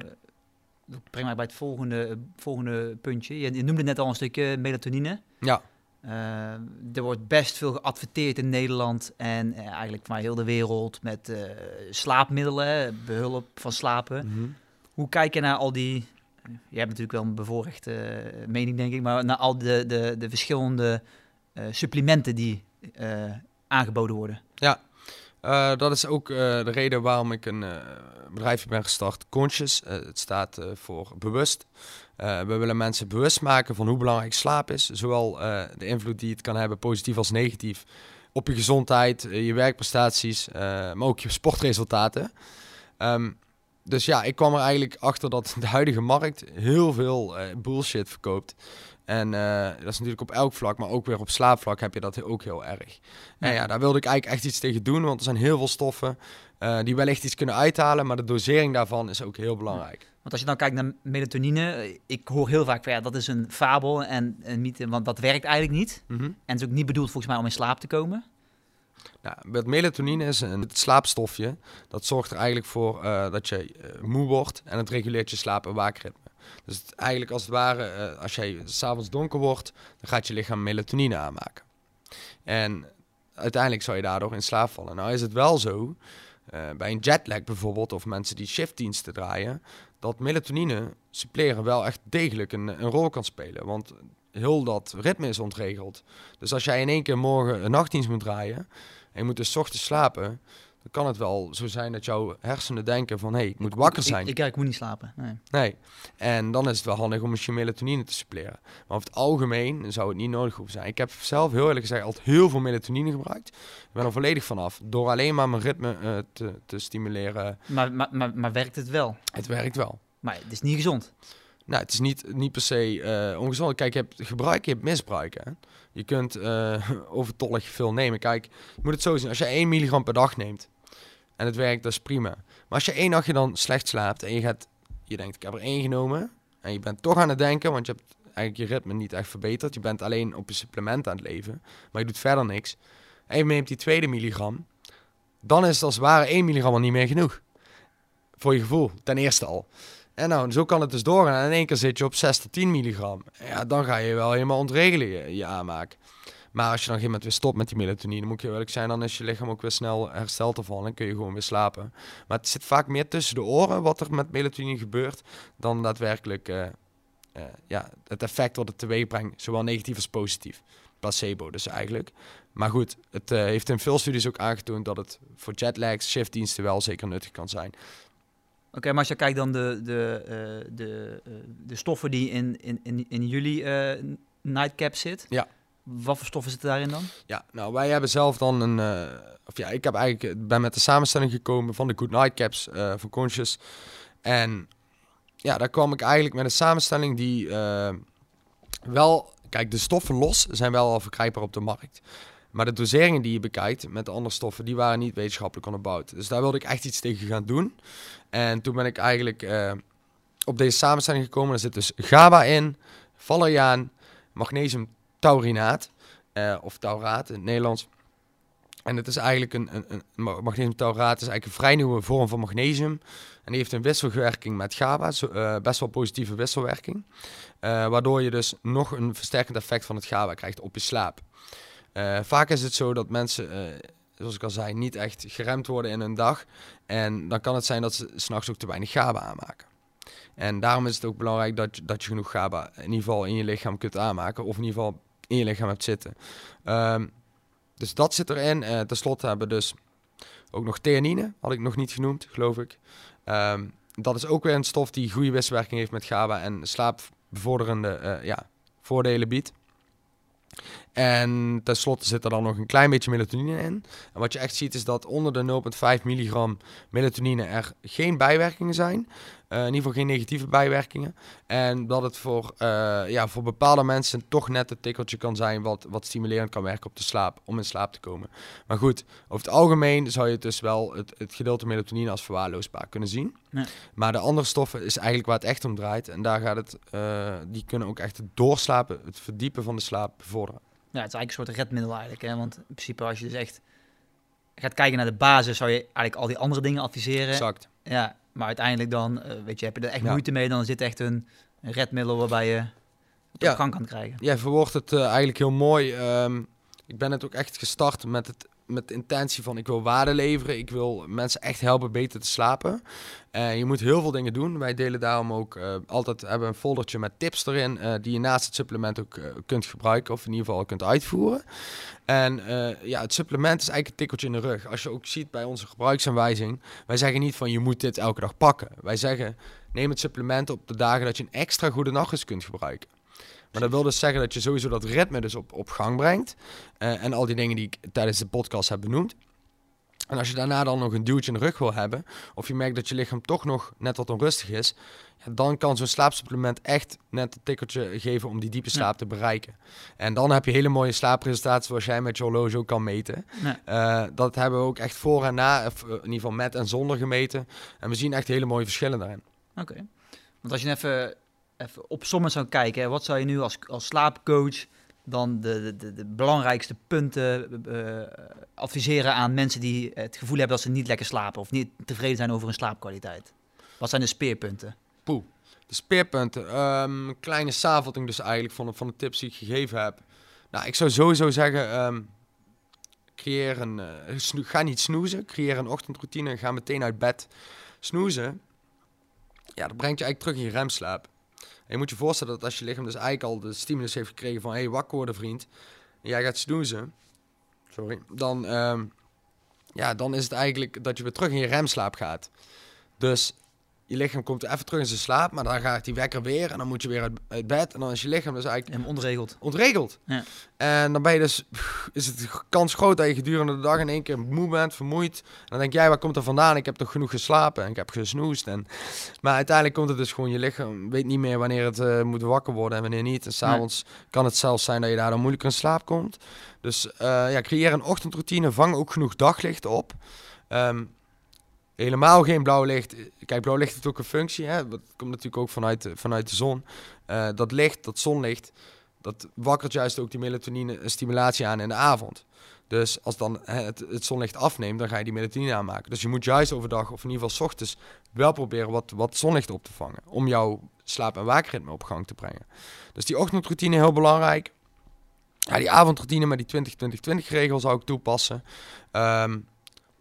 breng mij bij het volgende, volgende puntje. Je, noemde net al een stukje melatonine. Ja. Uh, er wordt best veel geadverteerd in Nederland en uh, eigenlijk van heel de wereld met uh, slaapmiddelen, behulp van slapen. Mhm. Hoe kijk je naar al die, je hebt natuurlijk wel een bevoorrechte mening denk ik, maar naar al de, de, de verschillende supplementen die aangeboden worden. Ja, uh, dat is ook uh, de reden waarom ik een bedrijf ben gestart, Conscious. het staat voor bewust. we willen mensen bewust maken van hoe belangrijk slaap is. Zowel de invloed die het kan hebben, positief als negatief, op je gezondheid, je werkprestaties, maar ook je sportresultaten. Um, dus ja, ik kwam er eigenlijk achter dat de huidige markt heel veel bullshit verkoopt. En uh, dat is natuurlijk op elk vlak, maar ook weer op slaapvlak heb je dat ook heel erg. En ja, daar wilde ik eigenlijk echt iets tegen doen, want er zijn heel veel stoffen uh, die wellicht iets kunnen uithalen, maar de dosering daarvan is ook heel belangrijk. Want als je dan kijkt naar melatonine, ik hoor heel vaak van ja, dat is een fabel en een mythe, want dat werkt eigenlijk niet. Mm -hmm. En het is ook niet bedoeld volgens mij om in slaap te komen. Nou, met melatonine is een slaapstofje. Dat zorgt er eigenlijk voor uh, dat je moe wordt en het reguleert je slaap- en waakritme. Dus het, eigenlijk als het ware, uh, als jij s'avonds donker wordt, dan gaat je lichaam melatonine aanmaken. En uiteindelijk zou je daardoor in slaap vallen. Nou is het wel zo, uh, bij een jetlag bijvoorbeeld, of mensen die shiftdiensten draaien, dat melatonine suppleren wel echt degelijk een, een rol kan spelen. Want heel dat ritme is ontregeld. Dus als jij in één keer morgen een nachtdienst moet draaien en je moet dus ochtends slapen, dan kan het wel zo zijn dat jouw hersenen denken van... hé, hey, ik moet wakker zijn. Ik, ik, ik, moet niet slapen. Nee. nee. En dan is het wel handig om je melatonine te suppleren. Maar over het algemeen zou het niet nodig hoeven zijn. Ik heb zelf heel eerlijk gezegd altijd heel veel melatonine gebruikt. Ik ben er volledig vanaf. Door alleen maar mijn ritme uh, te, te stimuleren. Maar, maar, maar, maar werkt het wel? Het werkt wel. Maar het is niet gezond? Nou, het is niet, niet per se uh, ongezond. Kijk, je hebt gebruik, je hebt misbruik. Hè? Je kunt uh, <laughs> overtollig veel nemen. Kijk, je moet het zo zien. Als je 1 milligram per dag neemt en het werkt, dat is prima. Maar als je één nachtje dan slecht slaapt en je gaat, je denkt, ik heb er één genomen. En je bent toch aan het denken, want je hebt eigenlijk je ritme niet echt verbeterd. Je bent alleen op je supplement aan het leven, maar je doet verder niks. En je neemt die tweede milligram, dan is het als het ware 1 milligram al niet meer genoeg. Voor je gevoel, ten eerste al. En nou, zo kan het dus doorgaan. En in één keer zit je op 6 tot 10 milligram. Ja, dan ga je wel helemaal ontregelen je, je aanmaak. Maar als je dan op een moment weer stopt met die melatonine, moet je eerlijk zijn, dan is je lichaam ook weer snel hersteld ervan en kun je gewoon weer slapen. Maar het zit vaak meer tussen de oren wat er met melatonine gebeurt, dan daadwerkelijk uh, uh, ja, het effect wat het teweeg brengt, zowel negatief als positief. Placebo dus eigenlijk. Maar goed, het uh, heeft in veel studies ook aangetoond dat het voor jetlags, shiftdiensten wel zeker nuttig kan zijn. Oké, maar als je kijkt dan de, de, de, de stoffen die in, in, in, in jullie nightcap zit. Ja. Wat voor stoffen zitten daarin dan? Ja, nou wij hebben zelf dan een, uh, of ja, ik heb eigenlijk ben met de samenstelling gekomen van de Good Night Caps uh, van Conscious. En ja, daar kwam ik eigenlijk met een samenstelling die uh, wel, kijk, de stoffen los zijn wel al verkrijgbaar op de markt. Maar de doseringen die je bekijkt met de andere stoffen, die waren niet wetenschappelijk onderbouwd. Dus daar wilde ik echt iets tegen gaan doen. En toen ben ik eigenlijk op deze samenstelling gekomen. Er zit dus GABA in, valeriaan, magnesium taurinaat, uh, of tauraat in het Nederlands. En het is eigenlijk een, een, een is eigenlijk een vrij nieuwe vorm van magnesium. En die heeft een wisselwerking met GABA, uh, best wel positieve wisselwerking. waardoor je dus nog een versterkend effect van het GABA krijgt op je slaap. Vaak is het zo dat mensen, zoals ik al zei, niet echt geremd worden in hun dag. En dan kan het zijn dat ze s'nachts ook te weinig GABA aanmaken. En daarom is het ook belangrijk dat, dat je genoeg GABA in ieder geval in je lichaam kunt aanmaken. Of in ieder geval in je lichaam hebt zitten. Um, dus dat zit erin. Uh, Ten slotte hebben we dus ook nog theanine, had ik nog niet genoemd, geloof ik. Um, dat is ook weer een stof die goede wisselwerking heeft met GABA en slaapbevorderende ja, voordelen biedt. En tenslotte zit er dan nog een klein beetje melatonine in. En wat je echt ziet is dat onder de 0,5 milligram melatonine er geen bijwerkingen zijn. Uh, in ieder geval geen negatieve bijwerkingen. En dat het voor, uh, ja, voor bepaalde mensen toch net het tikkeltje kan zijn wat, wat stimulerend kan werken op de slaap, om in slaap te komen. Maar goed, over het algemeen zou je dus wel het, het gedeelte melatonine als verwaarloosbaar kunnen zien. Nee. Maar de andere stoffen is eigenlijk waar het echt om draait. En daar gaat het, uh, die kunnen ook echt het doorslapen, het verdiepen van de slaap bevorderen. Ja, het is eigenlijk een soort redmiddel eigenlijk. Hè? Want in principe als je dus echt gaat kijken naar de basis, zou je eigenlijk al die andere dingen adviseren. Exact. Ja, maar uiteindelijk dan, uh, weet je, heb je er echt moeite mee, dan zit echt een, redmiddel waarbij je het ja. gang kan krijgen. Ja, verwoordt het uh, eigenlijk heel mooi. Um, ik ben het ook echt gestart met het met de intentie van ik wil waarde leveren. Ik wil mensen echt helpen beter te slapen. Uh, je moet heel veel dingen doen. Wij delen daarom ook uh, altijd hebben een foldertje met tips erin. Uh, die je naast het supplement ook kunt gebruiken. Of in ieder geval kunt uitvoeren. En ja, het supplement is eigenlijk een tikkeltje in de rug. Als je ook ziet bij onze gebruiksaanwijzing. Wij zeggen niet van je moet dit elke dag pakken. Wij zeggen neem het supplement op de dagen dat je een extra goede nacht kunt gebruiken. Maar dat wil dus zeggen dat je sowieso dat ritme dus op, op gang brengt. En al die dingen die ik tijdens de podcast heb benoemd. En als je daarna dan nog een duwtje in de rug wil hebben, of je merkt dat je lichaam toch nog net wat onrustig is, ja, dan kan zo'n slaapsupplement echt net een tikkeltje geven om die diepe slaap te bereiken. En dan heb je hele mooie slaapresultaten zoals jij met je horloge ook kan meten. Uh, dat hebben we ook echt voor en na, of in ieder geval met en zonder gemeten. En we zien echt hele mooie verschillen daarin. Oké. Want als je even even op sommen zou kijken, wat zou je nu als, als slaapcoach dan de, de, de belangrijkste punten uh, adviseren aan mensen die het gevoel hebben dat ze niet lekker slapen of niet tevreden zijn over hun slaapkwaliteit? Wat zijn de speerpunten? Poeh, de speerpunten. Um, kleine samenvatting dus eigenlijk van, van de tips die ik gegeven heb. Nou, ik zou sowieso zeggen, um, creëer een, uh, ga niet snoezen, creëer een ochtendroutine, ga meteen uit bed. Snoezen, ja, dat brengt je eigenlijk terug in je remslaap je moet je voorstellen dat als je lichaam dus eigenlijk al de stimulus heeft gekregen van... hé, hey, wakker worden vriend, en jij gaat snoezen, sorry, dan, um, ja, dan is het eigenlijk dat je weer terug in je remslaap gaat. Dus je lichaam komt even terug in zijn slaap, maar dan gaat die wekker weer en dan moet je weer uit, bed en dan is je lichaam dus eigenlijk en ontregeld. Ontregeld. Ja. En dan ben je dus is het kans groot dat je gedurende de dag in één keer moe bent, vermoeid. En dan denk jij, waar komt er vandaan? Ik heb toch genoeg geslapen en ik heb gesnoest. En maar uiteindelijk komt het dus gewoon je lichaam weet niet meer wanneer het uh, moet wakker worden en wanneer niet. En s'avonds nee. kan het zelfs zijn dat je daar dan moeilijk in slaap komt. Dus uh, ja, creëer een ochtendroutine, vang ook genoeg daglicht op. Um, helemaal geen blauw licht. Kijk, blauw licht heeft ook een functie. Hè? Dat komt natuurlijk ook vanuit de, vanuit de zon. Uh, dat licht, dat zonlicht, dat wakkert juist ook die melatonine stimulatie aan in de avond. Dus als dan het, het, zonlicht afneemt, dan ga je die melatonine aanmaken. Dus je moet juist overdag, of in ieder geval s ochtends, wel proberen wat, wat zonlicht op te vangen. Om jouw slaap- en waakritme op gang te brengen. Dus die ochtendroutine heel belangrijk. Ja, die avondroutine met die 20-20-20 regel zou ik toepassen. Um,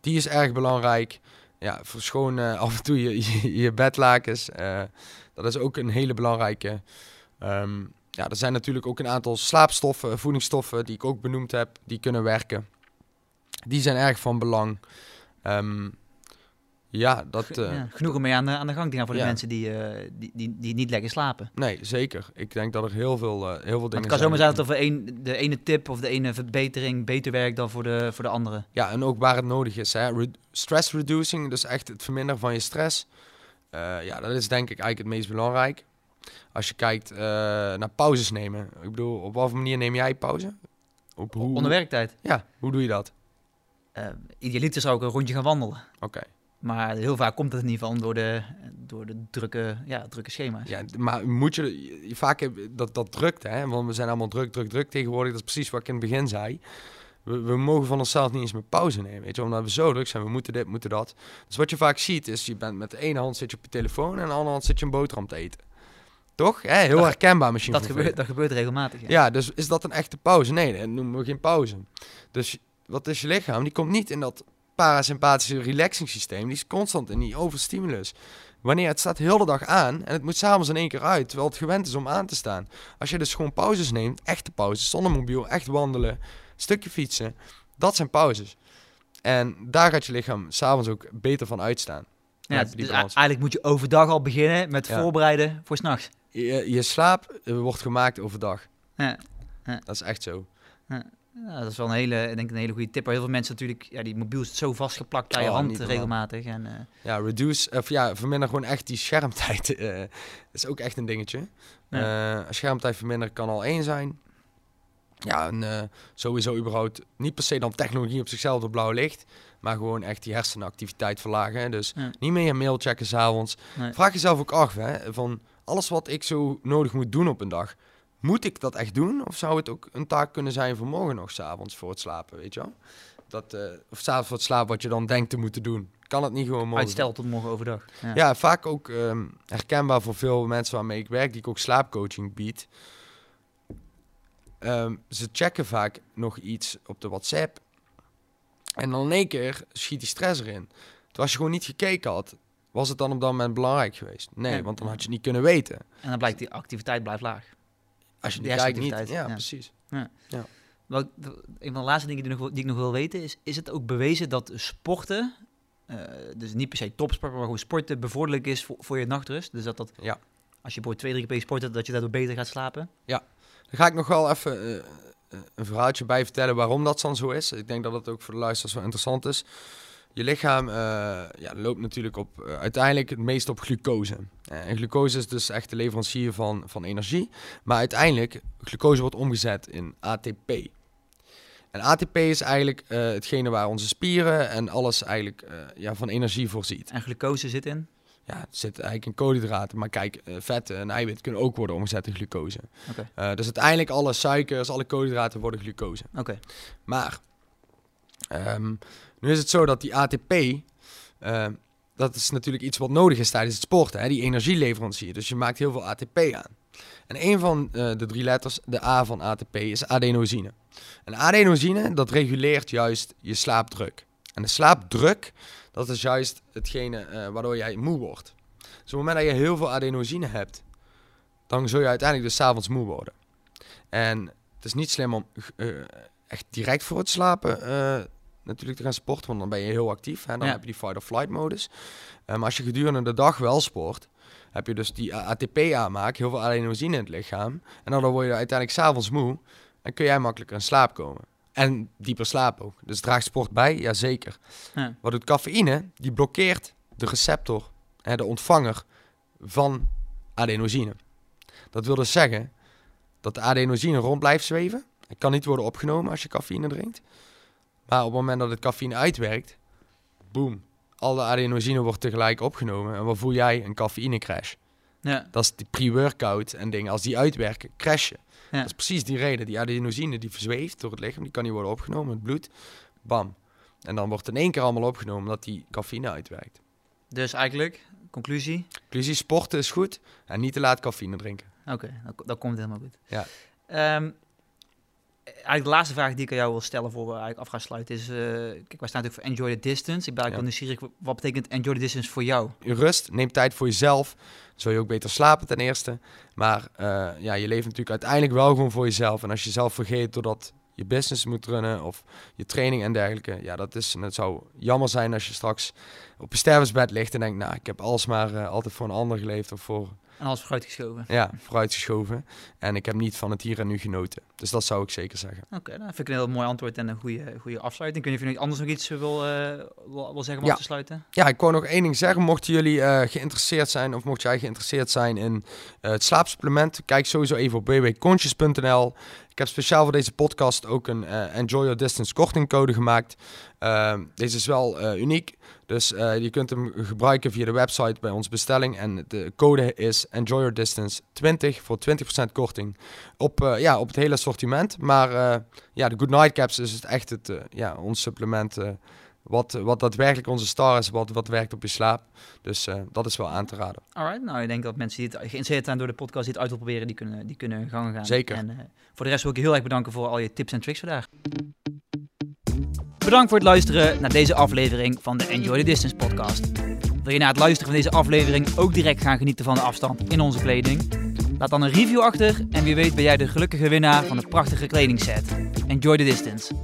die is erg belangrijk ja, verschoon uh, <laughs> af en toe je, je, bedlakens. Uh, dat is ook een hele belangrijke. Um, ja, er zijn natuurlijk ook een aantal slaapstoffen, voedingsstoffen die ik ook benoemd heb, die kunnen werken. Die zijn erg van belang. Um, ja, dat... Uh, ja, genoeg om mee aan de, aan de gang te gaan voor de mensen die, uh, die, die, die, niet lekker slapen. Nee, zeker. Ik denk dat er heel veel, uh, heel veel dingen Het kan zomaar zijn dat er een, de ene tip of de ene verbetering beter werkt dan voor de, voor de andere. Ja, en ook waar het nodig is. Hè. Re stress reducing, dus echt het verminderen van je stress. ja, dat is denk ik eigenlijk het meest belangrijk. Als je kijkt naar pauzes nemen. Ik bedoel, op welke manier neem jij pauze? Op hoe, Onder werktijd. Ja, hoe doe je dat? Idealiter zou ik een rondje gaan wandelen. Oké. Maar heel vaak komt het niet van door de, door de drukke, ja, drukke schema's. Ja, maar moet je, je vaak dat, dat drukt, hè? Want we zijn allemaal druk, druk, druk tegenwoordig. Dat is precies wat ik in het begin zei. We, we mogen van onszelf niet eens meer pauze nemen, weet je, omdat we zo druk zijn. We moeten dit, moeten dat. Dus wat je vaak ziet is, je bent met de ene hand zit je op je telefoon en aan de andere hand zit je een boterham te eten. Toch? Hè? Heel dat, herkenbaar misschien. Dat gebeurt, dat gebeurt regelmatig. Ja. ja. dus is dat een echte pauze? Nee, dat noemen we geen pauze. Dus wat is je lichaam? Die komt niet in dat parasympathische relaxing systeem. Die is constant in die overstimulus. Wanneer het staat heel de dag aan en het moet s'avonds in één keer uit, terwijl het gewend is om aan te staan. Als je dus gewoon pauzes neemt, echte pauzes, zonder mobiel, echt wandelen, stukje fietsen, dat zijn pauzes. En daar gaat je lichaam s'avonds ook beter van uitstaan. Ja, dus eigenlijk moet je overdag al beginnen met voorbereiden voor s'nachts. Je, je slaap eh, wordt gemaakt overdag. Ja. ja. Dat is echt zo. Ja. Ja, dat is wel een hele, denk een hele goede tip. heel veel mensen natuurlijk, ja, die mobiel is zo vastgeplakt bij je oh, hand regelmatig. En, uh... Ja, reduce, of ja, verminder gewoon echt die schermtijd. Uh, <laughs> is ook echt een dingetje. Ja. Uh, schermtijd verminderen kan al één zijn. Ja, en sowieso überhaupt niet per se dan technologie op zichzelf door blauw licht. Maar gewoon echt die hersenactiviteit verlagen. Dus niet meer je mail checken s'avonds. Nee. Vraag jezelf ook af, hè, van alles wat ik zo nodig moet doen op een dag moet ik dat echt doen? Of zou het ook een taak kunnen zijn voor morgen nog, s'avonds voor het slapen, weet je wel? Dat, uh, of s'avonds voor het slapen wat je dan denkt te moeten doen. Kan het niet gewoon morgen? Uitstel tot morgen overdag. Ja, ja vaak ook um, herkenbaar voor veel mensen waarmee ik werk, die ik ook slaapcoaching bied. Um, ze checken vaak nog iets op de WhatsApp. En dan in één keer schiet die stress erin. Terwijl als je gewoon niet gekeken had, was het dan op dat moment belangrijk geweest? Nee, want dan had je het niet kunnen weten. En dan blijkt die activiteit blijft laag. Als je die kijkt niet. Ja, precies. Ja. ja. Wat, een van de laatste dingen die, nog, die ik nog wil weten is, is het ook bewezen dat sporten, uh, dus niet per se topsport, maar gewoon sporten bevorderlijk is voor, voor je nachtrust? Dus dat dat, ja. als je bijvoorbeeld twee, drie keer sporten, dat je daardoor beter gaat slapen? Ja, daar ga ik nog wel even uh, een verhaaltje bij vertellen waarom dat dan zo is. Ik denk dat het ook voor de luisteraars wel interessant is je lichaam uh, ja, loopt natuurlijk op, uh, uiteindelijk het meest op glucose. Uh, en glucose is dus echt de leverancier van, van energie. Maar uiteindelijk, glucose wordt omgezet in ATP. En ATP is eigenlijk hetgene waar onze spieren en alles eigenlijk ja, van energie voorziet. En glucose zit in? Ja, het zit eigenlijk in koolhydraten. Maar kijk, vetten en eiwit kunnen ook worden omgezet in glucose. Okay. dus uiteindelijk alle suikers, alle koolhydraten worden glucose. Oké. Maar... Um, nu is het zo dat die ATP, uh, dat is natuurlijk iets wat nodig is tijdens het sporten, hè, die energieleverancier. Dus je maakt heel veel ATP aan. En een van uh, de drie letters, de A van ATP, is adenosine. En adenosine, dat reguleert juist je slaapdruk. En de slaapdruk, dat is juist hetgene uh, waardoor jij moe wordt. Dus op het moment dat je heel veel adenosine hebt, dan zul je uiteindelijk dus s'avonds moe worden. En het is niet slim om echt direct voor het slapen natuurlijk te gaan sporten, want dan ben je heel actief. Hè? Dan heb je die fight-or-flight modus. Uh, maar als je gedurende de dag wel sport, heb je dus die ATP aanmaak, heel veel adenosine in het lichaam. En dan word je uiteindelijk s'avonds moe en kun jij makkelijker in slaap komen. En dieper slapen ook. Dus draagt sport bij? Jazeker. Ja. Wat doet cafeïne? Die blokkeert de receptor, hè, de ontvanger van adenosine. Dat wil dus zeggen dat de adenosine rond blijft zweven. Het kan niet worden opgenomen als je cafeïne drinkt. Maar op het moment dat het cafeïne uitwerkt, boom, alle adenosine wordt tegelijk opgenomen. En wat voel jij? Een cafeïne crash. Ja. Dat is die pre-workout en dingen. Als die uitwerken, crashen. Ja. Dat is precies die reden. Die adenosine die verzweeft door het lichaam, die kan niet worden opgenomen, het bloed. Bam. En dan wordt in één keer allemaal opgenomen omdat die cafeïne uitwerkt. Dus eigenlijk, conclusie? Conclusie, sporten is goed en niet te laat cafeïne drinken. Oké, dat, dat, komt helemaal goed. Ja. Um, eigenlijk de laatste vraag die ik aan jou wil stellen voor we eigenlijk af gaan sluiten is... Uh, kijk, wij staan natuurlijk voor Enjoy the Distance. Ik ben eigenlijk ja. nieuwsgierig, wat betekent Enjoy the Distance voor jou? Rust, neem tijd voor jezelf. Zul je ook beter slapen ten eerste. Maar uh, ja, je leeft natuurlijk uiteindelijk wel gewoon voor jezelf. En als je jezelf vergeet doordat je business moet runnen of je training en dergelijke. Ja, dat is, het zou jammer zijn als je straks op je stervensbed ligt en denkt, nou, ik heb alles maar uh, altijd voor een ander geleefd of voor en alles vooruitgeschoven. Ja, vooruitgeschoven. En ik heb niet van het hier en nu genoten. Dus dat zou ik zeker zeggen. Oké, okay, nou, vind ik een heel mooi antwoord en een goede, goede afsluiting. Kun je nog anders nog iets wil, uh, wil, zeggen om ja. af te sluiten? Ja, ik wou nog één ding zeggen. Mochten jullie uh, geïnteresseerd zijn, of mocht jij geïnteresseerd zijn in uh, het slaapsupplement, kijk sowieso even op www.conscious.nl. Ik heb speciaal voor deze podcast ook een Enjoy Your Distance kortingcode gemaakt. Ehm, deze is wel uniek. Dus je kunt hem gebruiken via de website bij onze bestelling. En de code is Enjoy Your Distance 20 voor 20% korting op, ja, op het hele assortiment. Maar ja, de Good Night Caps is het echt het, ja, ons supplement wat, wat daadwerkelijk onze star is, wat, wat werkt op je slaap. Dus uh, dat is wel aan te raden. Alright, nou ik denk dat mensen die het geïnteresseerd zijn door de podcast, die het uit wil proberen, die kunnen, die kunnen gang gaan. Zeker. En uh, voor de rest wil ik je heel erg bedanken voor al je tips en tricks vandaag. Bedankt voor het luisteren naar deze aflevering van de Enjoy the Distance podcast. Wil je na het luisteren van deze aflevering ook direct gaan genieten van de afstand in onze kleding? Laat dan een review achter en wie weet ben jij de gelukkige winnaar van de prachtige kledingset. Enjoy the distance.